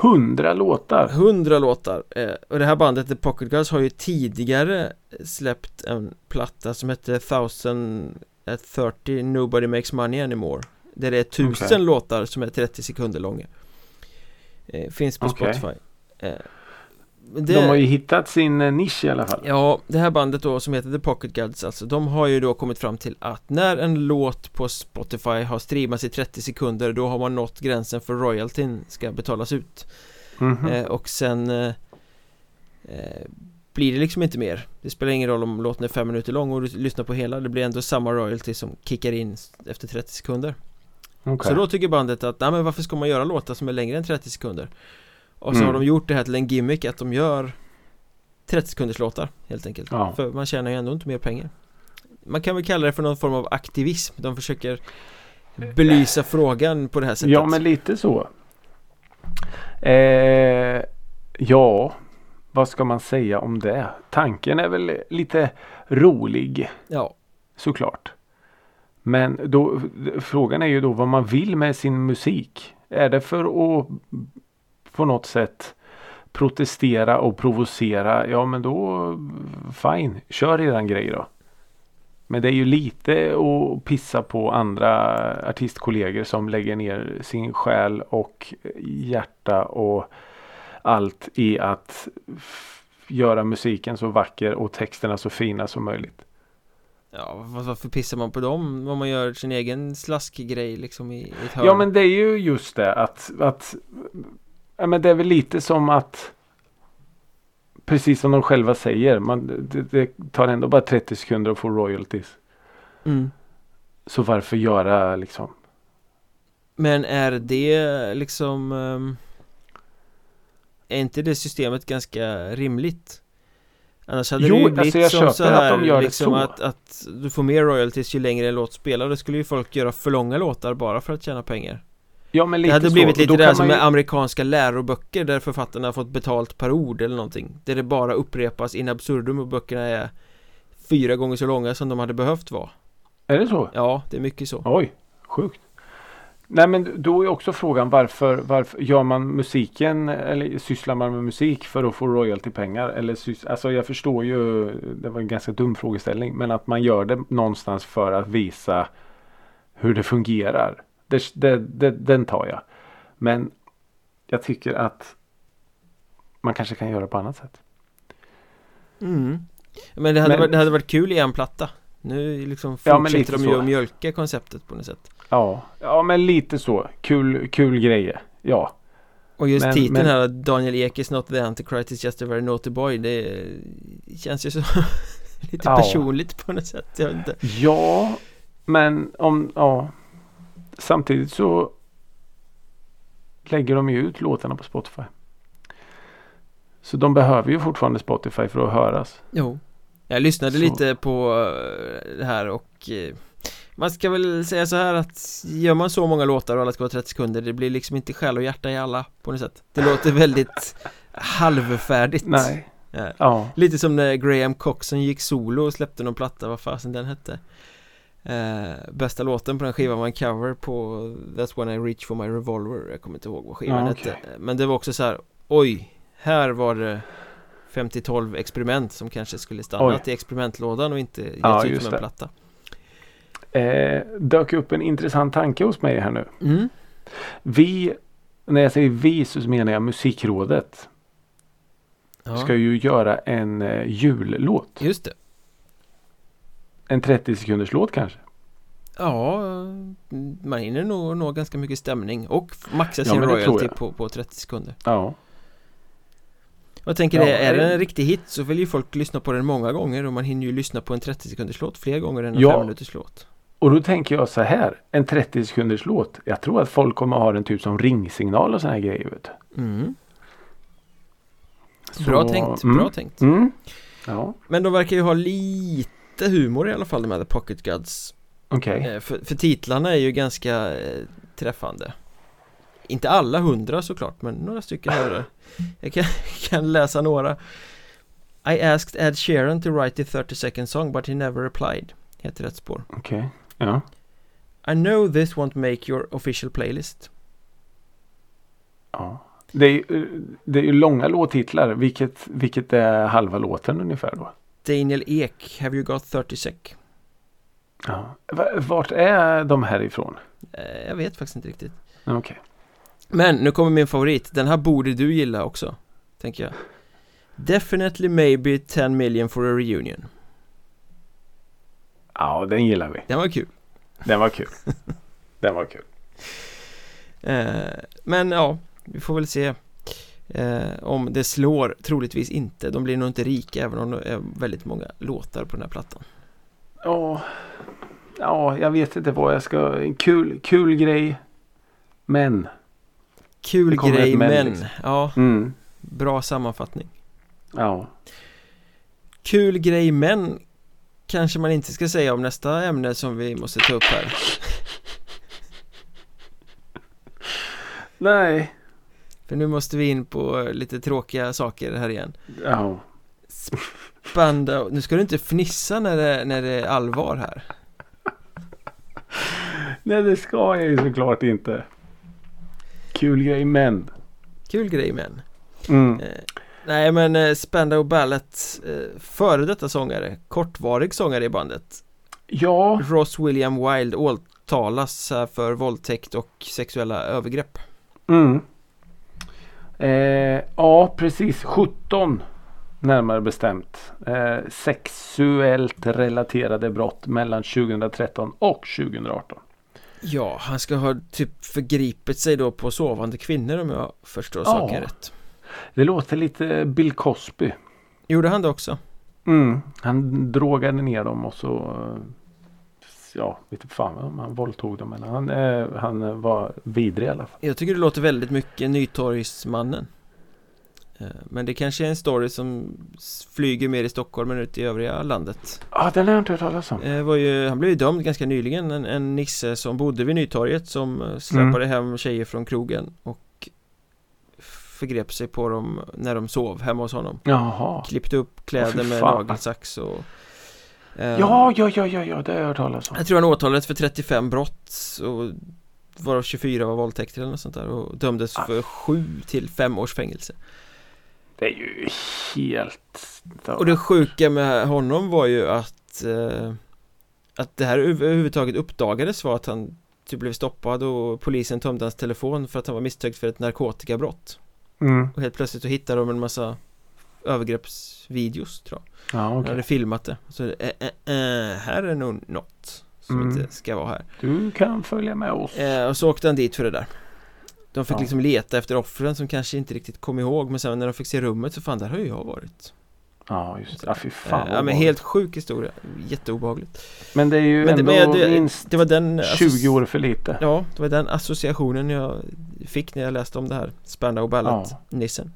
Hundra låtar. 100 låtar eh, Och det här bandet The Pocket Girls har ju tidigare släppt en platta som hette 1030 Nobody Makes Money Anymore Där det är tusen Okej. låtar som är 30 sekunder långa Finns på Okej. Spotify eh, det, De har ju hittat sin eh, nisch i alla fall. Ja, det här bandet då som heter The Pocket Girls alltså De har ju då kommit fram till att när en låt på Spotify har streamats i 30 sekunder Då har man nått gränsen för royaltyn ska betalas ut Mhm. Eh, och sen eh, eh, blir det liksom inte mer Det spelar ingen roll om låten är fem minuter lång och du lyssnar på hela Det blir ändå samma royalty som kickar in efter 30 sekunder Okej. Så då tycker bandet att, nej men varför ska man göra låtar som är längre än 30 sekunder? Och så Mm. har de gjort det här till en gimmick att de gör 30 sekunders låtar helt enkelt Ja. För man tjänar ju ändå inte mer pengar Man kan väl kalla det för någon form av aktivism De försöker belysa frågan på det här sättet Ja, men lite så. Eh, ja, vad ska man säga om det? Tanken är väl lite rolig Ja, såklart. Men då, frågan är ju då vad man vill med sin musik. Är det för att på något sätt protestera och provocera? Ja, men då fine, kör eran grej då. Men det är ju lite att pissa på andra artistkollegor som lägger ner sin själ och hjärta och allt i att göra musiken så vacker och texterna så fina som möjligt. Ja, var- varför pissar man på dem om man gör sin egen slaskgrej liksom i, i ett hörn? Ja men det är ju just det att, att ja, men det är väl lite som att Precis som de själva säger man, det, det tar ändå bara 30 sekunder att få royalties. mm. Så varför göra liksom Men är det liksom ehm, Är inte det systemet ganska rimligt? Annars hade Jo, det ju alltså blivit jag som så att här de gör det liksom. Att, att du får mer royalties ju längre en låt spelar Då skulle ju folk göra för långa låtar bara för att tjäna pengar Ja men Det lite hade så. blivit lite det kan som man med ju- amerikanska läroböcker Där författarna har fått betalt per ord eller någonting Där det bara upprepas in absurdum och böckerna är Fyra gånger så långa som de hade behövt vara Är det så? Ja, det är mycket så Oj, sjukt. Nej men då är också frågan varför, varför gör man musiken eller sysslar man med musik för att få royaltypengar? Eller alltså jag förstår ju, det var en ganska dum frågeställning, men att man gör det någonstans för att visa hur det fungerar. Det, det, det, den tar jag. Men jag tycker att man kanske kan göra på annat sätt. Mm. Men det hade, Men- Varit, det hade varit kul i en platta Nu liksom Ja, fortsätter lite de ju att mjölka konceptet på något sätt Ja, ja men lite så. Kul, kul grejer. Ja. Och just Men- titeln men- här Daniel Ek is not the antichrist is just a very naughty boy Det känns ju så Lite Ja. personligt på något sätt Jag vet inte Ja, men om, ja. Samtidigt så lägger de ju ut låtarna på Spotify. Så de behöver ju fortfarande Spotify för att höras. Jo Jag lyssnade Så- lite på eh, det här och eh, Man ska väl säga så här att Gör man så många låtar och alla ska vara 30 sekunder Det blir liksom inte själ och hjärta i alla på något sätt Det låter väldigt halvfärdigt Nej. Ja. Ja. Lite som när Graham Coxon gick solo och släppte någon platta, vad fasen den hette eh, Bästa låten på den skivan var en cover på That's when I reach for my revolver Jag kommer inte ihåg vad skivan Ja, hette okej. Men det var också så här, oj Här var det 50-12 experiment som kanske skulle stannat Oj. i experimentlådan och inte getts Ja, ut som en platta Eh, dök upp en intressant tanke hos mig här nu. mm. Vi, när jag säger vi så menar jag Musikrådet. ja. Ska ju göra en eh, jullåt. Just det En 30 sekunders låt kanske. Ja, mm, man hinner nog nå ganska mycket stämning och maxa Ja, sin tror royalty på, på 30 sekunder Ja. Jag tänker Ja, det, är det- det en riktig hit så vill ju folk lyssna på den många gånger och man hinner ju lyssna på en 30 sekunders låt fler gånger än en Ja. 5 minuters låt Och då tänker jag så här. En 30 sekunders låt. Jag tror att folk kommer ha den typ som ringsignal och såna här grejer. Vet mm. Så, Bra tänkt, mm, bra tänkt Mm. Ja, Men de verkar ju ha lite humor i alla fall de här The Pocket Gods okej. eh, för, för titlarna är ju ganska eh, träffande Inte alla hundra såklart men några stycken och där Jag kan, kan läsa några I asked Ed Sheeran to write the 30 second song but he never replied Heter ett spår Okej. Okay. Ja. I know this won't make your official playlist Ja. Det är, det är ju långa låttitlar. Vilket, vilket är halva låten ungefär då? Daniel Ek, Have you got 30 sec? Ja. Vart är de här ifrån? Eh, jag vet faktiskt inte riktigt Okej okay. Men nu kommer min favorit, den här borde du gilla också Tänker jag Definitely maybe 10 million for a reunion Ja, den gillar vi. Den var kul. Den var kul. Den var kul. Eh, Men ja, vi får väl se eh, Om det slår, troligtvis inte. De blir nog inte rika även om det är väldigt många låtar på den här plattan. Ja. Ja, jag vet inte vad jag ska En kul, kul grej. Men. Kul grej men, men. liksom. ja. Mm. Bra sammanfattning. Ja. Kul grej men Kanske man inte ska säga om nästa ämne som vi måste ta upp här. Nej. För nu måste vi in på lite tråkiga saker här igen. Ja. Spandau, nu ska du inte fnissa när det, när det är allvar här. Nej det ska jag ju såklart inte. Kul grej men. Kul grej men. Mm. eh, Nej men eh, Spandau Ballet eh, Före detta sångare Kortvarig sångare i bandet. Ja. Ross William Wilde åtalas för våldtäkt och sexuella övergrepp. Mm. Eh, Ja precis. 17 Närmare bestämt. Eh, Sexuellt relaterade brott mellan 2013 och 2018 Ja, han ska ha typ förgripit sig då på sovande kvinnor om jag förstår ja. saken rätt. Det låter lite Bill Cosby. Gjorde han det också? Mm, han drogade ner dem och så Ja, vet inte fan om han våldtog dem men han, eh, han var vidrig i alla fall. Jag tycker det låter väldigt mycket Nytorgsmannen. Eh, men det kanske är en story som flyger mer i Stockholm än ute i övriga landet Ja, den har jag inte hört talas om eh, var ju, Han blev ju dömd ganska nyligen en, en nisse som bodde vid Nytorget som släpade mm. hem tjejer från krogen och Förgrep sig på dem när de sov hemma hos honom. Jaha. Klippte upp kläder med nagelsax och eh, Ja, ja, ja, ja, ja, det har jag hört talas om. Jag tror han åtalades för 35 brott och Varav 24 var våldtäkter eller något sånt där och dömdes ah. för 7 till 5 års fängelse. Det är ju helt... Och det sjuka med honom var ju att eh, Att det här överhuvudtaget uppdagades var att han Typ blev stoppad och polisen tömde hans telefon för att han var misstänkt för ett narkotikabrott mm. Och helt plötsligt så hittade de en massa Övergreppsvideos tror jag. Ja, okay. Han hade filmat det. Så äh, äh, äh, här är nog något Som mm. inte ska vara här. Du kan följa med oss. Eh, Och så åkte han dit för det där. De fick ja. liksom leta efter offren som kanske inte riktigt kom ihåg Men sen när de fick se rummet så fan där har ju jag varit. Ja just det, ja fy fan Ja men helt sjuk historia, jätteobehagligt. Men det är ju men ändå det, det, minst det var den 20 år för lite. Ja, det var den associationen jag fick när jag läste om det här Spandau Ballet-nissen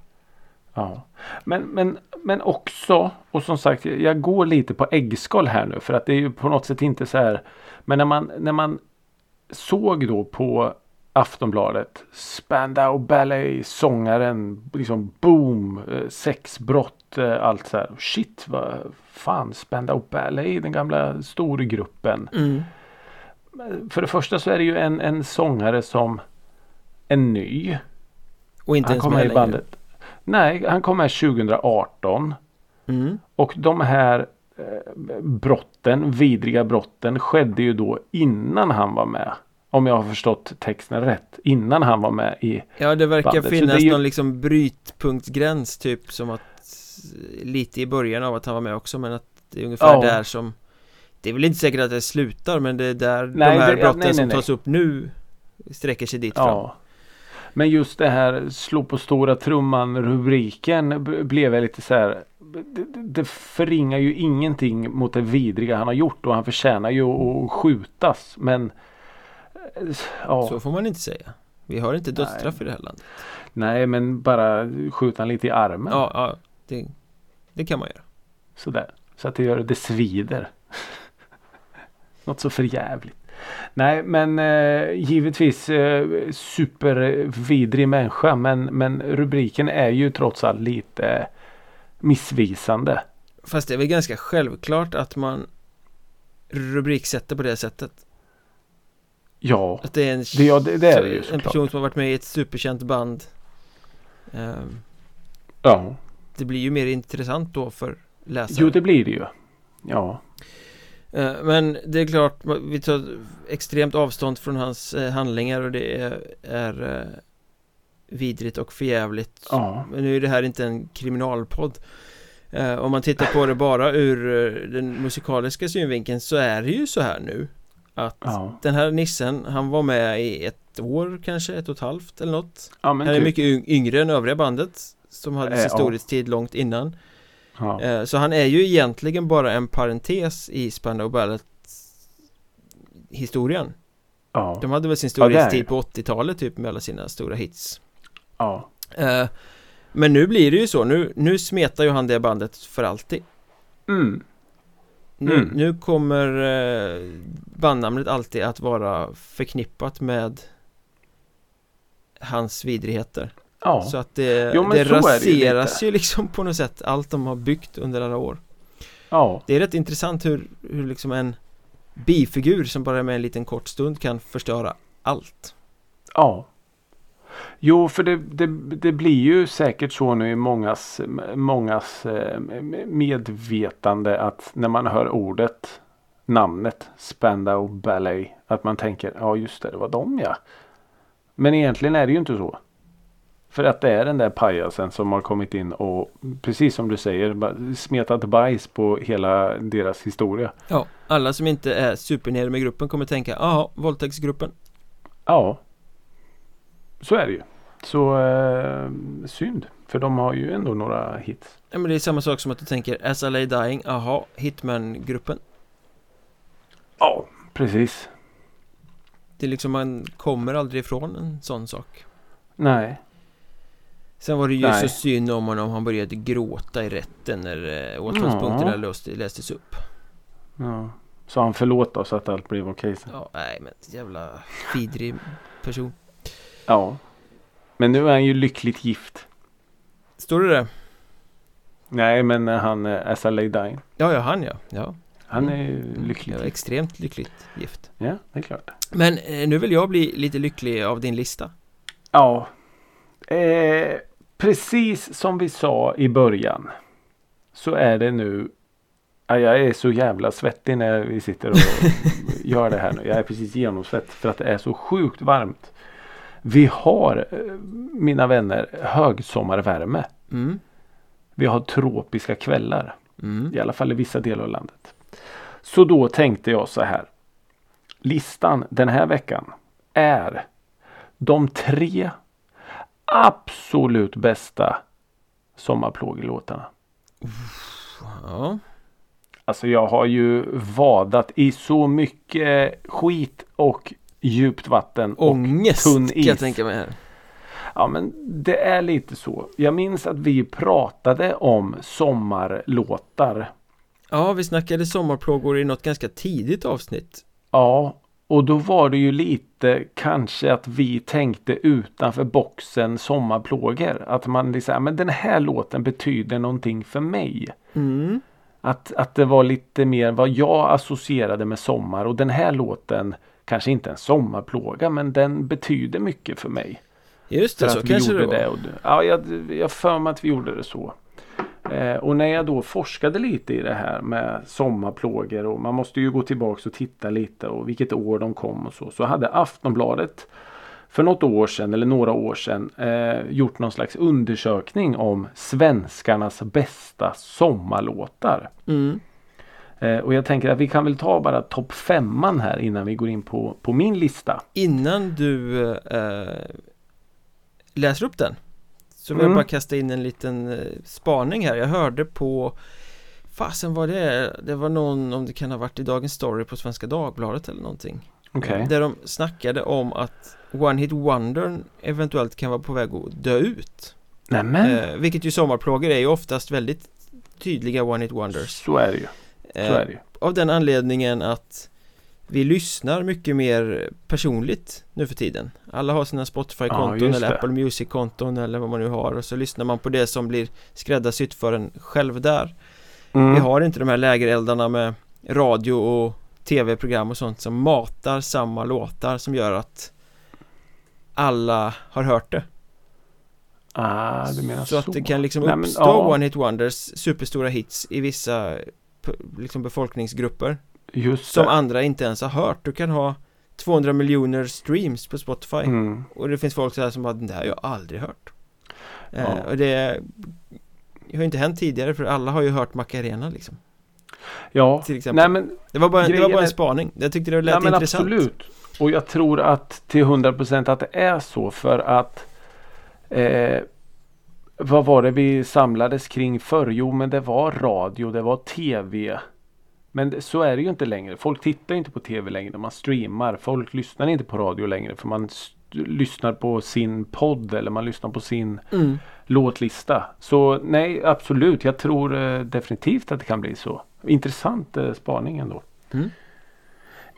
Ja. Men, men, men också, och som sagt jag går lite på äggskal här nu för att det är ju på något sätt inte så här Men när man, när man såg då på Aftonbladet. Spandau Ballet, sångaren, liksom boom, eh, sexbrott, eh, allt så här. Shit vad fan Spandau Ballet, den gamla storgruppen. Mm. För det första så är det ju en, en sångare som är ny. Och inte han ens med i bandet. Nej, han kom med 2018. Mm. Och de här eh, brotten, vidriga brotten skedde ju då innan han var med. Om jag har förstått texten rätt. Innan han var med i Ja det verkar bandet. finnas ju... någon liksom brytpunktsgräns typ som att Lite i början av att han var med också men att det är ungefär ja. där som Det är väl inte säkert att det slutar men det är där nej, de här brotten nej, nej, som tas upp nu Sträcker sig dit ja. fram Men just det här slå på stora trumman rubriken blev jag lite så här det, det förringar ju ingenting mot det vidriga han har gjort och han förtjänar ju att skjutas men ja. Så får man inte säga. Vi har inte dödsstraff i det här landet. Nej, men bara skjuta lite i armen. Ja, ja det, det kan man göra. Sådär. Så att det gör det svider. Något så förjävligt. Nej, men eh, givetvis eh, supervidrig människa. Men, men rubriken är ju trots allt lite missvisande. Fast det är väl ganska självklart att man rubriksätter på det sättet. Ja, Att det är en, det, ja, det, det är det ju en såklart. person som har varit med i ett superkänt band. Ehm, Ja, det blir ju mer intressant då för läsaren. jo det blir det ju. Ja, Men det är klart, vi tar extremt avstånd från hans eh, handlingar och det är, är eh, vidrigt och förjävligt. ja, Men nu är det här inte en kriminalpodd. Eh, Om man tittar på det bara ur eh, den musikaliska synvinkeln så är det ju så här nu. Att ja. den här nissen, han var med i ett år kanske, ett och ett halvt eller något. ja Han är typ. mycket yng- yngre än övriga bandet som hade Eh, sin storhetstid långt innan. Ja. Eh, Så han är ju egentligen bara en parentes i Spandau Ballet historien. Ja. De hade väl sin Ja, storhetstid det. på 80-talet typ med alla sina stora hits. ja. Eh, Men nu blir det ju så, nu, nu smetar ju han det bandet för alltid. Mm. Nu, Mm. nu kommer eh, bandnamnet alltid att vara förknippat med hans vidrigheter. Ja. Så att det, Jo, det är det ju raseras ju liksom på något sätt allt de har byggt under alla år. ja. Det är rätt intressant hur, hur liksom en bifigur som bara är med en liten kort stund kan förstöra allt. Ja. Jo, för det, det, det blir ju säkert så nu i mångas, mångas eh, medvetande att när man hör ordet, namnet Spandau Ballet, att man tänker ja just det, det var dem ja. Men egentligen är det ju inte så. För att det är den där pajasen som har kommit in och precis som du säger smetat bajs på hela deras historia. Ja, alla som inte är supernere med gruppen kommer tänka, jaha, våldtäktsgruppen. Ja. Så är det ju. Så eh, synd. För de har ju ändå några hits. Ja men det är samma sak som att du tänker, Lay Dying, jaha, Hitman-gruppen. Ja, precis. Det är liksom, man kommer aldrig ifrån en sån sak. Nej. Sen var det ju Nej. så synd om honom, han började gråta i rätten när eh, åtalspunkterna Ja. lästes upp. Ja. Så han förlåt oss att allt blev okej sen. Ja, nej men jävla vidrig person. Ja. Men nu är han ju lyckligt gift. Står det där? Nej, men han är As I Lay Dying. Ja, ja, han ja. Ja, Han är ju Mm. lyckligt ja extremt lyckligt gift. Ja, det är klart. Men eh, nu vill jag bli lite lycklig av din lista. Ja. Eh, precis som vi sa i början. Så är det nu. Ja, jag är så jävla svettig när vi sitter och gör det här nu. Jag är precis genomsvett för att det är så sjukt varmt. Vi har, eh, mina vänner, högsommarvärme. Mm. Vi har tropiska kvällar. Mm. I alla fall i vissa delar av landet. Så då tänkte jag så här. Listan den här veckan är de tre absolut bästa sommarplågelåtarna. Ja. Alltså jag har ju vadat i så mycket skit och djupt vatten. Och, Ångest tunn kan jag is. tänka mig här. ja men det är lite så. Jag minns att vi pratade om sommarlåtar. Ja, vi snackade sommarplågor i något ganska tidigt avsnitt. Ja, och då var det ju lite kanske att vi tänkte utanför boxen sommarplågor. Att man liksom, men den här låten betyder någonting för mig. Mm. Att, att det var lite mer vad jag associerade med sommar och den här låten kanske inte en sommarplåga men den betyder mycket för mig. Just För det, så att vi kanske gjorde det var. det. Och, ja, jag, jag för mig att vi gjorde det så. Eh, och när jag då forskade lite i det här med sommarplågor och man måste ju gå tillbaks och titta lite och vilket år de kom och så. Så hade Aftonbladet för något år sedan eller några år sedan eh, gjort någon slags undersökning om svenskarnas bästa sommarlåtar. Mm. Eh, och jag tänker att vi kan väl ta bara topp femman här innan vi går in på, på min lista. Innan du eh, läser upp den så vill jag Mm. bara kasta in en liten eh, spaning här. Jag hörde på Fasen var det? Det var någon, om det kan ha varit i Dagens Story på Svenska Dagbladet eller någonting. Okej. Där de snackade om att One Hit Wondern eventuellt kan vara på väg att dö ut. Nämen. Eh, vilket ju sommarplågor är ju oftast väldigt tydliga One Hit Wonders. Så är det ju. Så Eh, är det ju. Av den anledningen att vi lyssnar mycket mer personligt nu för tiden Alla har sina Spotify-konton just eller. Apple Music-konton eller vad man nu har och så lyssnar man på det som blir skräddarsytt för en själv där Mm. Vi har inte de här lägereldarna med radio och tv-program och sånt som matar samma låtar som gör att alla har hört det Ah, du menar Så så. att det kan liksom Nej, men, uppstå ja. one hit wonders, superstora hits i vissa liksom befolkningsgrupper Just Som det. andra inte ens har hört Du kan ha 200 miljoner streams på Spotify Mm. Och det finns folk så här som bara, det här har jag aldrig hört eh, Ja. Och det har ju inte hänt tidigare för alla har ju hört Macarena liksom Ja, Till exempel nej men, Det var bara, det var bara en är- spaning Jag tyckte det lät nej, men intressant absolut. Och jag tror att till 100% att det är så för att eh, vad var det vi samlades kring förr? Jo, men det var radio, det var tv. Men så är det ju inte längre. Folk tittar inte på tv längre. Man streamar. Folk lyssnar inte på radio längre. För man lyssnar på sin podd eller man lyssnar på sin mm. låtlista. Så nej, absolut. Jag tror eh, definitivt att det kan bli så. Intressant eh, spaning ändå. Mm.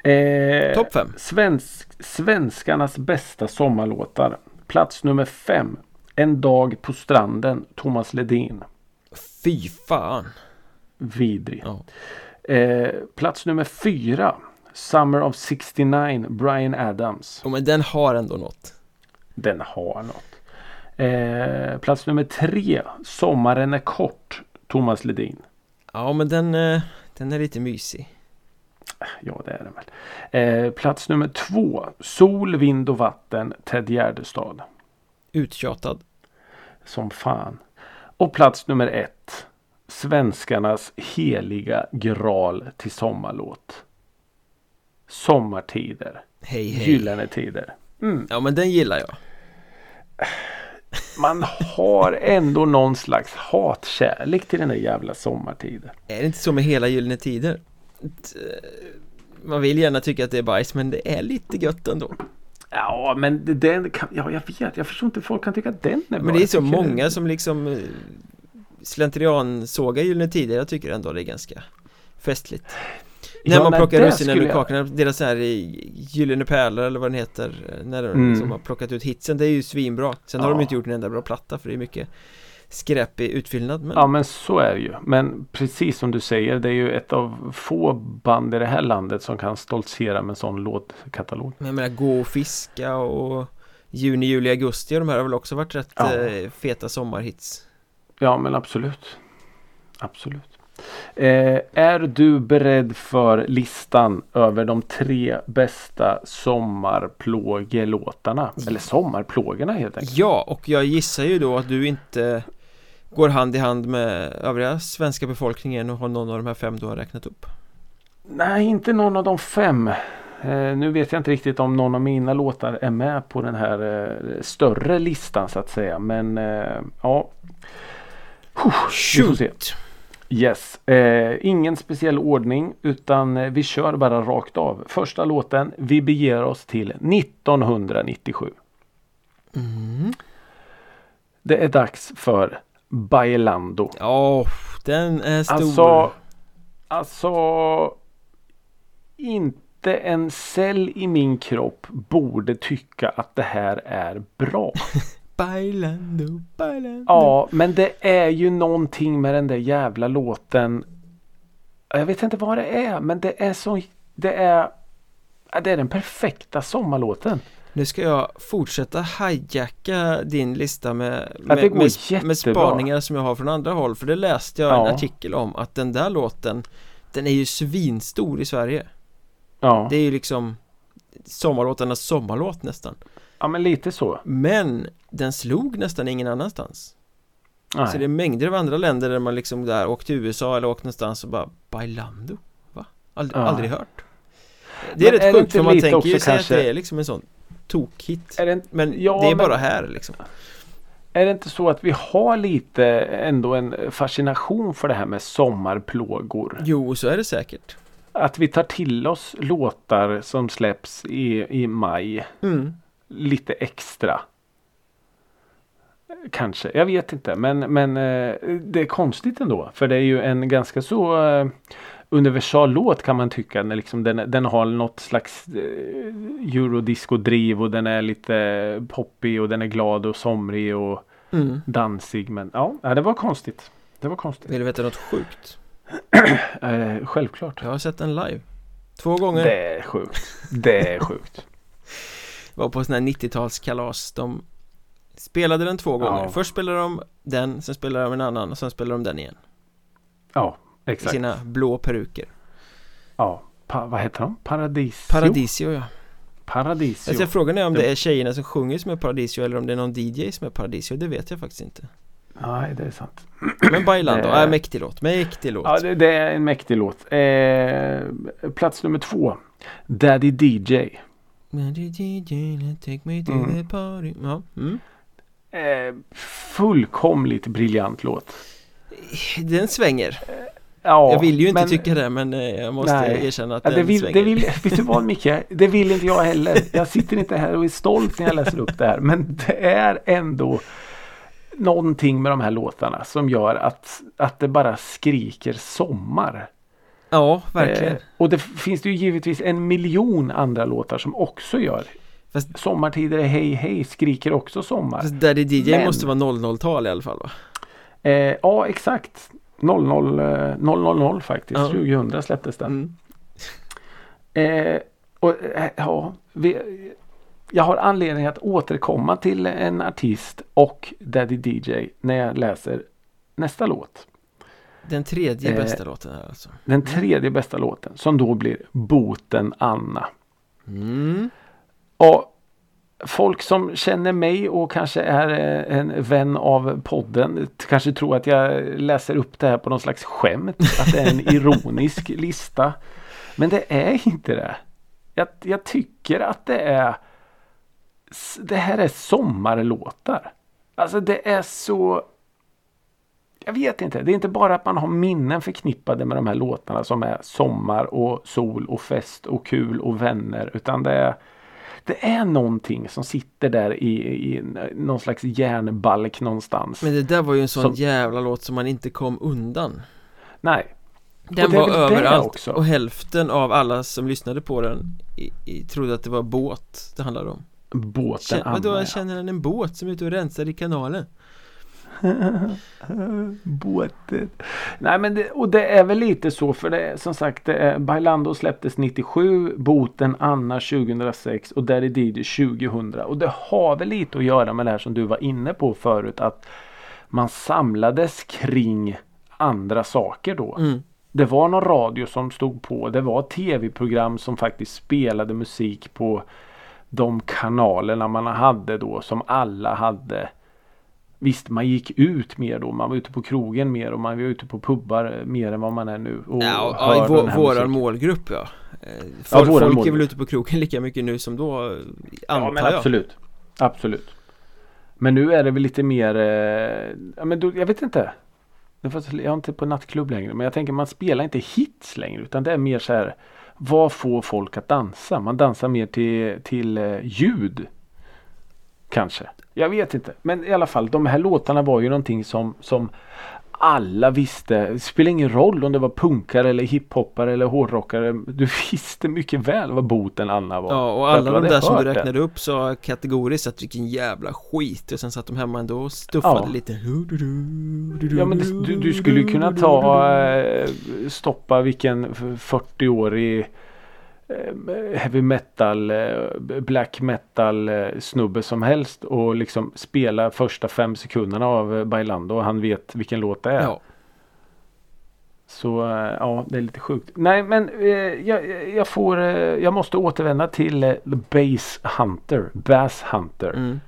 Eh, Topp fem Svensk, svenskarnas bästa sommarlåtar. Plats nummer fem. En dag på stranden. Thomas Ledin. Fy fan Vidrig. ja. Eh, plats nummer fyra. Summer of 69. Brian Adams. Jo, men den har ändå något Den har något. Eh, plats nummer tre. Sommaren är kort. Thomas Ledin. Ja men den, eh, den är lite mysig Ja det är den väl. Eh, plats nummer två. Sol, vind och vatten. Ted Gärdestad. Uttjatad Som fan. Och plats nummer ett. Svenskarnas heliga graal till sommarlåt. Sommartider. Hej hej Gyllene tider. Mm. Ja men den gillar jag Man har ändå någon slags hatkärlek till den där jävla sommartiden. Är det inte så med hela Gyllene Tider? Man vill gärna tycka att det är bajs men det är lite gött ändå Ja men den kan, ja jag vet. Jag förstår inte folk kan tycka att den är bra. Men det är så många som liksom eh, Slentrian-sågar Gyllene Tider Jag tycker ändå det är ganska festligt När Ja, man nej, plockar russinen ur jag- kakorna Deras så här i Gyllene Pärlor eller vad den heter eh, När de Mm. liksom har plockat ut hitsen Det är ju svinbra Sen har Ja. de inte gjort en enda bra platta för det är mycket skräp i utfyllnad men Ja men så är det ju. Men precis som du säger det är ju ett av få band i det här landet som kan stoltsera med en sån låtkatalog. Men jag menar gå och fiska och Juni, juli, augusti och de här har väl också varit rätt Ja. eh, feta sommarhits Ja men absolut. Absolut. Eh, är du beredd för listan över de tre bästa sommarplågelåtarna? Eller sommarplågorna helt enkelt. Ja, och jag gissar ju då att du inte går hand i hand med övriga svenska befolkningen och har någon av de här fem du har räknat upp Nej inte någon av de fem. Eh, nu vet jag inte riktigt om någon av mina låtar är med på den här eh, större listan så att säga. Men eh, ja. Se. Yes, eh, ingen speciell ordning utan eh, vi kör bara rakt av. Första låten, vi beger oss till 1997. Mm. Det är dags för Bailando. Ja, den är stor Alltså, alltså inte en cell i min kropp borde tycka att det här är bra. Bailando, bailando Ja, men det är ju någonting med den där jävla låten. Jag vet inte vad det är, men det är så. Det är. Det är den perfekta sommarlåten. Nu ska jag fortsätta hijacka din lista med, med, med, med spaningar som jag har från andra håll För det läste jag en Ja. artikel om att den där låten Den är ju svinstor i Sverige Ja, Det är ju liksom Sommarlåtarnas sommarlåt nästan ja men lite så. Men den slog nästan ingen annanstans Nej. Så det är mängder av andra länder där man liksom där åkt till USA eller åkt någonstans och bara Bailando? Va? Aldrig, Ja. aldrig hört Det är Men rätt är sjukt för man tänker ju sig att det är liksom en sån tokhit Är det, inte- Men Ja, det är men- bara här liksom är det inte så att vi har lite ändå en fascination för det här med sommarplågor? Jo, så är det säkert Att vi tar till oss låtar som släpps i, i maj mm. Lite extra. Kanske, jag vet inte men, men eh, det är konstigt ändå. För det är ju en ganska så eh, universallåt kan man tycka. Den, liksom, den, den har något slags eh, eurodisco-driv och den är lite poppig och den är glad och somrig och mm. dansig. Men ja, ja, det var konstigt. Det var konstigt. Vill du veta något sjukt? Eh, självklart. Jag har sett den live Två gånger Det är sjukt. Det är sjukt. Var på sån här 90-talskalas De spelade den två gånger Ja. Först spelade de den, sen spelade de en annan och sen spelade de den igen Ja, I exakt. sina blå peruker Ja. Pa, vad heter de? Paradisio? Paradisio ja Paradisio. alltså, Frågan är om Det- det är tjejerna som sjunger som är Paradisio eller om det är någon DJ som är Paradisio Det vet jag faktiskt inte Nej, det är sant. Men Bailando, Eh. äh, mäktig låt, mäktig låt Ja, det, det är en mäktig låt. Eh, plats nummer två. Daddy DJ. Take me to Mm. the party ja. mm. Eh, fullkomligt briljant låt. Den svänger Ja, Jag vill ju inte men- tycka det men eh, jag måste Nej. erkänna att Ja, den det vill, svänger det vill, vet du vad Micke? Det vill inte jag heller. Jag sitter inte här och är stolt när jag läser upp det här. Men det är ändå någonting med de här låtarna som gör att, att det bara skriker sommar. Ja, verkligen Eh, och det finns det ju givetvis en miljon andra låtar som också gör. Fast- Sommartider är hej hej skriker också sommar. Fast Daddy DJ Men- måste vara 00-tal i alla fall va? Eh, ja exakt. 00, eh, 000 faktiskt. Ja. 2000 släpptes den. Mm. Eh, och, eh, ja, vi, jag har anledning att återkomma till en artist och Daddy DJ när jag läser nästa låt. Den tredje Eh, bästa låten här alltså Den tredje bästa låten som då blir Boten Anna. mm. Och folk som känner mig och kanske är eh, en vän av podden kanske tror att jag läser upp det här på någon slags skämt. Att det är en ironisk lista. Men det är inte det. Jag, jag tycker att det är Det här är sommarlåtar. Alltså det är så jag vet inte. Det är inte bara att man har minnen förknippade med de här låtarna som är sommar och sol och fest och kul och vänner. Utan det är det är någonting som sitter där i, i någon slags järnbalk någonstans. Men det där var ju en sån Som- jävla låt som man inte kom undan Nej. Den var överallt också. och hälften av alla som lyssnade på den i, i, trodde att det var båt det handlade om Båten Anna. Vadå, ja. känner han en båt som är ute och rensar i kanalen? Båten. Nej men det, och det är väl lite så för det som sagt det är, Bailando släpptes 97, Boten Anna 2006 och Daddy Didi 2000. Och det har väl lite att göra med det här som du var inne på förut att man samlades kring andra saker då. Mm. Det var någon radio som stod på. Det var tv-program som faktiskt spelade musik på de kanalerna man hade då som alla hade. Visst, man gick ut mer då. Man var ute på krogen mer och man var ute på pubbar mer än vad man är nu. Och Ja, ja, i vår, våran målgrupp ja Eh, Ja, Folk, folk är målgrupp. väl ute på krogen lika mycket nu som då eh, Antar Ja, men jag absolut. Absolut. Men nu är det väl lite mer, eh, ja men då, jag vet inte. Jag är inte på nattklubb längre men jag tänker man spelar inte hits längre utan det är mer så här Vad får folk att dansa? Man dansar mer till, till eh, ljud. Kanske. Jag vet inte. Men i alla fall de här låtarna var ju någonting som, som alla visste. Det spelar ingen roll om det var punkare eller hiphoppare eller hårdrockare. Du visste mycket väl vad Boten Anna var. Ja, och alla de där som du räknade upp sa kategoriskt att vilken jävla skit och sen satt de hemma ändå och stuffade Ja. lite Ja men du, du skulle ju kunna ta eh, stoppa vilken 40-årig eh, heavy metal eh, black metal eh, snubbe som helst och liksom spela första fem sekunderna av eh, Bailando och han vet vilken låt det är. Ja, Så eh, ja, det är lite sjukt. Nej men eh, jag, jag får eh, jag måste återvända till eh, The Bass Hunter. Bass Hunter. mm.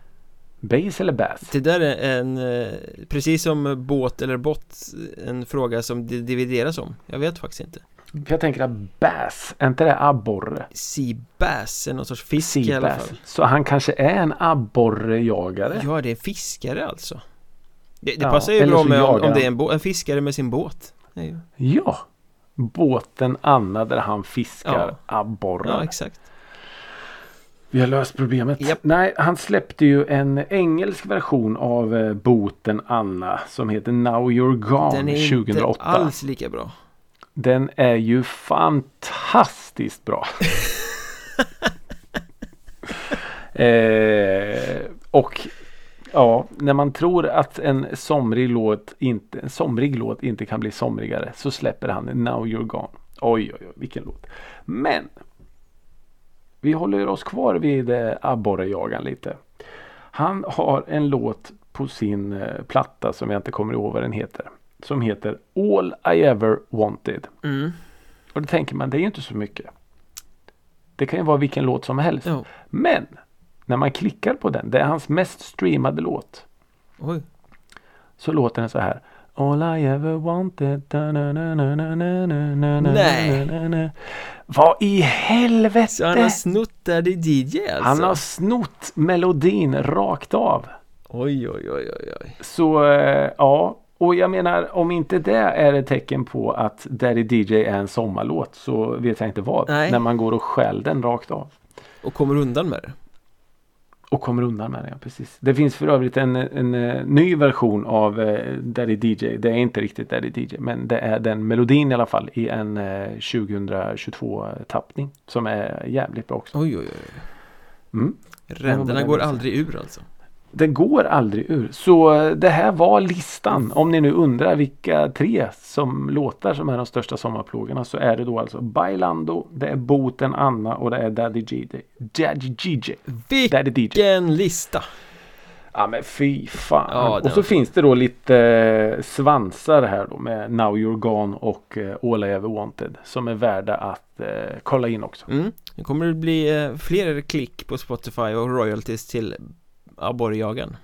Bass eller Bass? Det där är en, eh, precis som båt eller bott, en fråga som det divideras om Jag vet faktiskt inte För jag tänker att Bass, är inte det abborre? Sea bass är någon sorts fisk i alla Seabass. fall Så han kanske är en abborrejagare? Ja, det är en fiskare alltså Det, det Ja, passar ju bra med om, om det är en, en fiskare med sin båt ju- Ja. Båten Anna där han fiskar Ja. abborrar. Ja, exakt Vi har löst problemet. Japp. Nej, han släppte ju en engelsk version av eh, Båten Anna som heter Now You're Gone Den är 2008. inte alls lika bra Den är ju fantastiskt bra. eh, och ja, när man tror att en somrig låt inte, en somrig låt inte kan bli somrigare så släpper han Now You're Gone. Oj, oj, oj, vilken låt. Men vi håller oss kvar vid eh, abborrejagan lite. Han har en låt på sin eh, platta som jag inte kommer ihåg vad den heter som heter All I Ever Wanted. Mm. Och då tänker man det är ju inte så mycket. Det kan ju vara vilken låt som helst. Jo. Men när man klickar på den, det är hans mest streamade låt. Oj. Så låter den så här. All I ever wanted Nej! Vad i helvete! Så han har snott Daddy DJ alltså? Han har snott melodin rakt av. Oj, oj, oj, oj, oj. Så, ja och jag menar om inte det är ett tecken på att Daddy DJ är en sommarlåt så vet jag inte vad. Nej. När man går och stjäl den rakt av. Och kommer undan med det. Och kommer undan med det, ja, precis. Det finns för övrigt en, en, eh, ny version av eh, Daddy DJ. Det är inte riktigt Daddy DJ men det är den melodin i alla fall i en eh, 2022 tappning. Som är jävligt bra också. Oj, oj, oj. Mm. Ränderna går aldrig ur alltså. Det går aldrig ur. Så eh, det här var listan. Om ni nu undrar vilka tre som låtar som är de största sommarplågorna så är det då alltså Bailando, det är Boten Anna och det är Daddy DJ. Daddy DJ. Daddy DJ. Vilken lista! Ja men fy fan. Ja, och så finns det då lite eh, svansar här då med Now You're Gone och eh, All I Ever Wanted. Som är värda att eh, kolla in också. Mm. Nu kommer det bli eh, fler klick på Spotify och royalties till abborrjagen.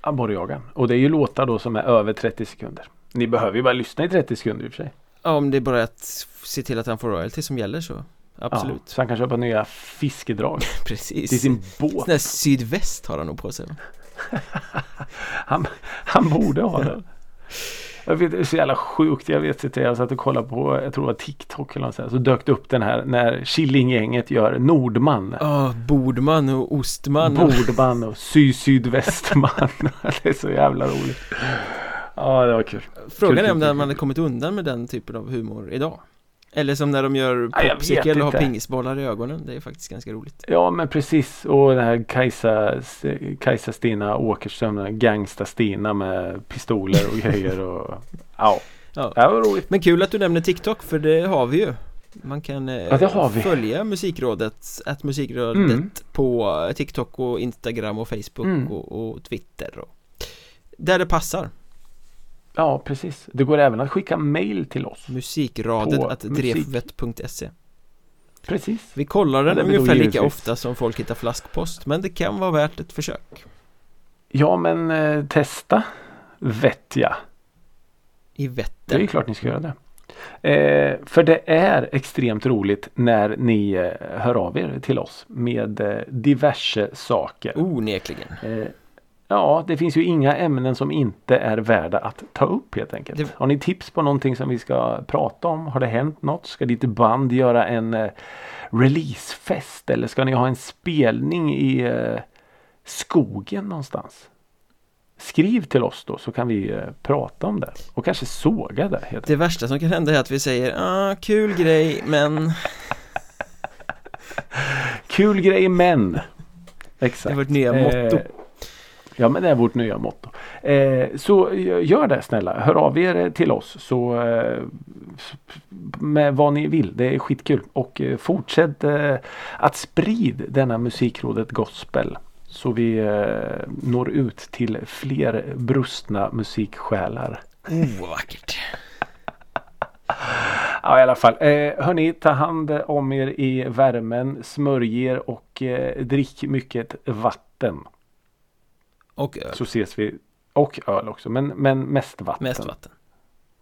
Abborrjagan. Och det är ju låtar då som är över 30 sekunder. Ni behöver ju bara lyssna i 30 sekunder i och för sig. Ja, om det är bara att se till att han får royalties som gäller så Ja, Absolut, så han kan köpa nya fiskedrag precis till sin båt. Sån sydväst har han nog på sig Han, han borde ha den. Jag vet, det är så jävla sjukt. Jag vet inte. Jag satt och kollade på, jag tror det var TikTok eller något sånt. Så dök det upp den här när Killinggänget gör Nordman. Ja, Bordman och Ostman. Bordman och Sy-Sydvästman. det är så jävla roligt. Ja, det var kul. Frågan kul, är om kul, man hade kommit undan med den typen av humor idag Eller som när de gör Ja, popsicle och har pingisbollar i ögonen Det är faktiskt ganska roligt Ja, men precis. Och den här Kajsa, Kajsa Stina Åkerström, Gangsta-Stina med pistoler och grejer. Och, ja, Ja. det var roligt. Men kul att du nämner TikTok för det har vi ju Man kan eh, Ja, följa musikrådet, att musikrådet Mm. på TikTok och Instagram och Facebook Mm. och, och Twitter och Där det passar Ja, precis. Det går även att skicka mail till oss. Musikradet att musik. drevet.se Preprecis. Vi kollar den ungefär lika givetvis. ofta som folk hittar flaskpost Men det kan vara värt ett försök Ja, men eh, testa jag. I Det är Vättern ju klart ni ska göra det. Eh, för det är extremt roligt när ni eh, hör av er till oss med eh, diverse saker. Onekligen Eh, ja, det finns ju inga ämnen som inte är värda att ta upp helt enkelt. Det- Har ni tips på någonting som vi ska prata om? Har det hänt något? Ska ditt band göra en eh, releasefest? Eller ska ni ha en spelning i eh, skogen någonstans? Skriv till oss då så kan vi eh, prata om det. Och kanske såga det. Helt Det värsta som kan hända är att vi säger ah, kul grej men Kul grej men. det Exakt. är vårt nya motto Eh, Ja men det är vårt nya motto. Eh, så eh, gör det snälla. Hör av er till oss så eh, med vad ni vill. Det är skitkul. Och eh, fortsätt eh, att sprid denna musikrådet gospel. Så vi eh, når ut till fler brustna musiksjälar. Oh, vad vackert Ja i alla fall. Eh, hörni, ta hand om er i värmen. Smörj er och drick mycket vatten. Och öl, Så ses vi. Och öl också. Men, men mest vatten. mest vatten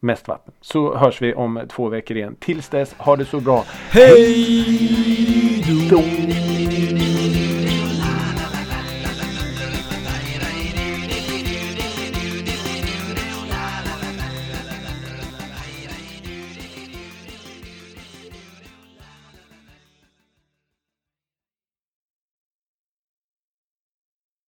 Mest vatten. Så hörs vi om två veckor igen. Tills dess, ha det så bra. Hej då!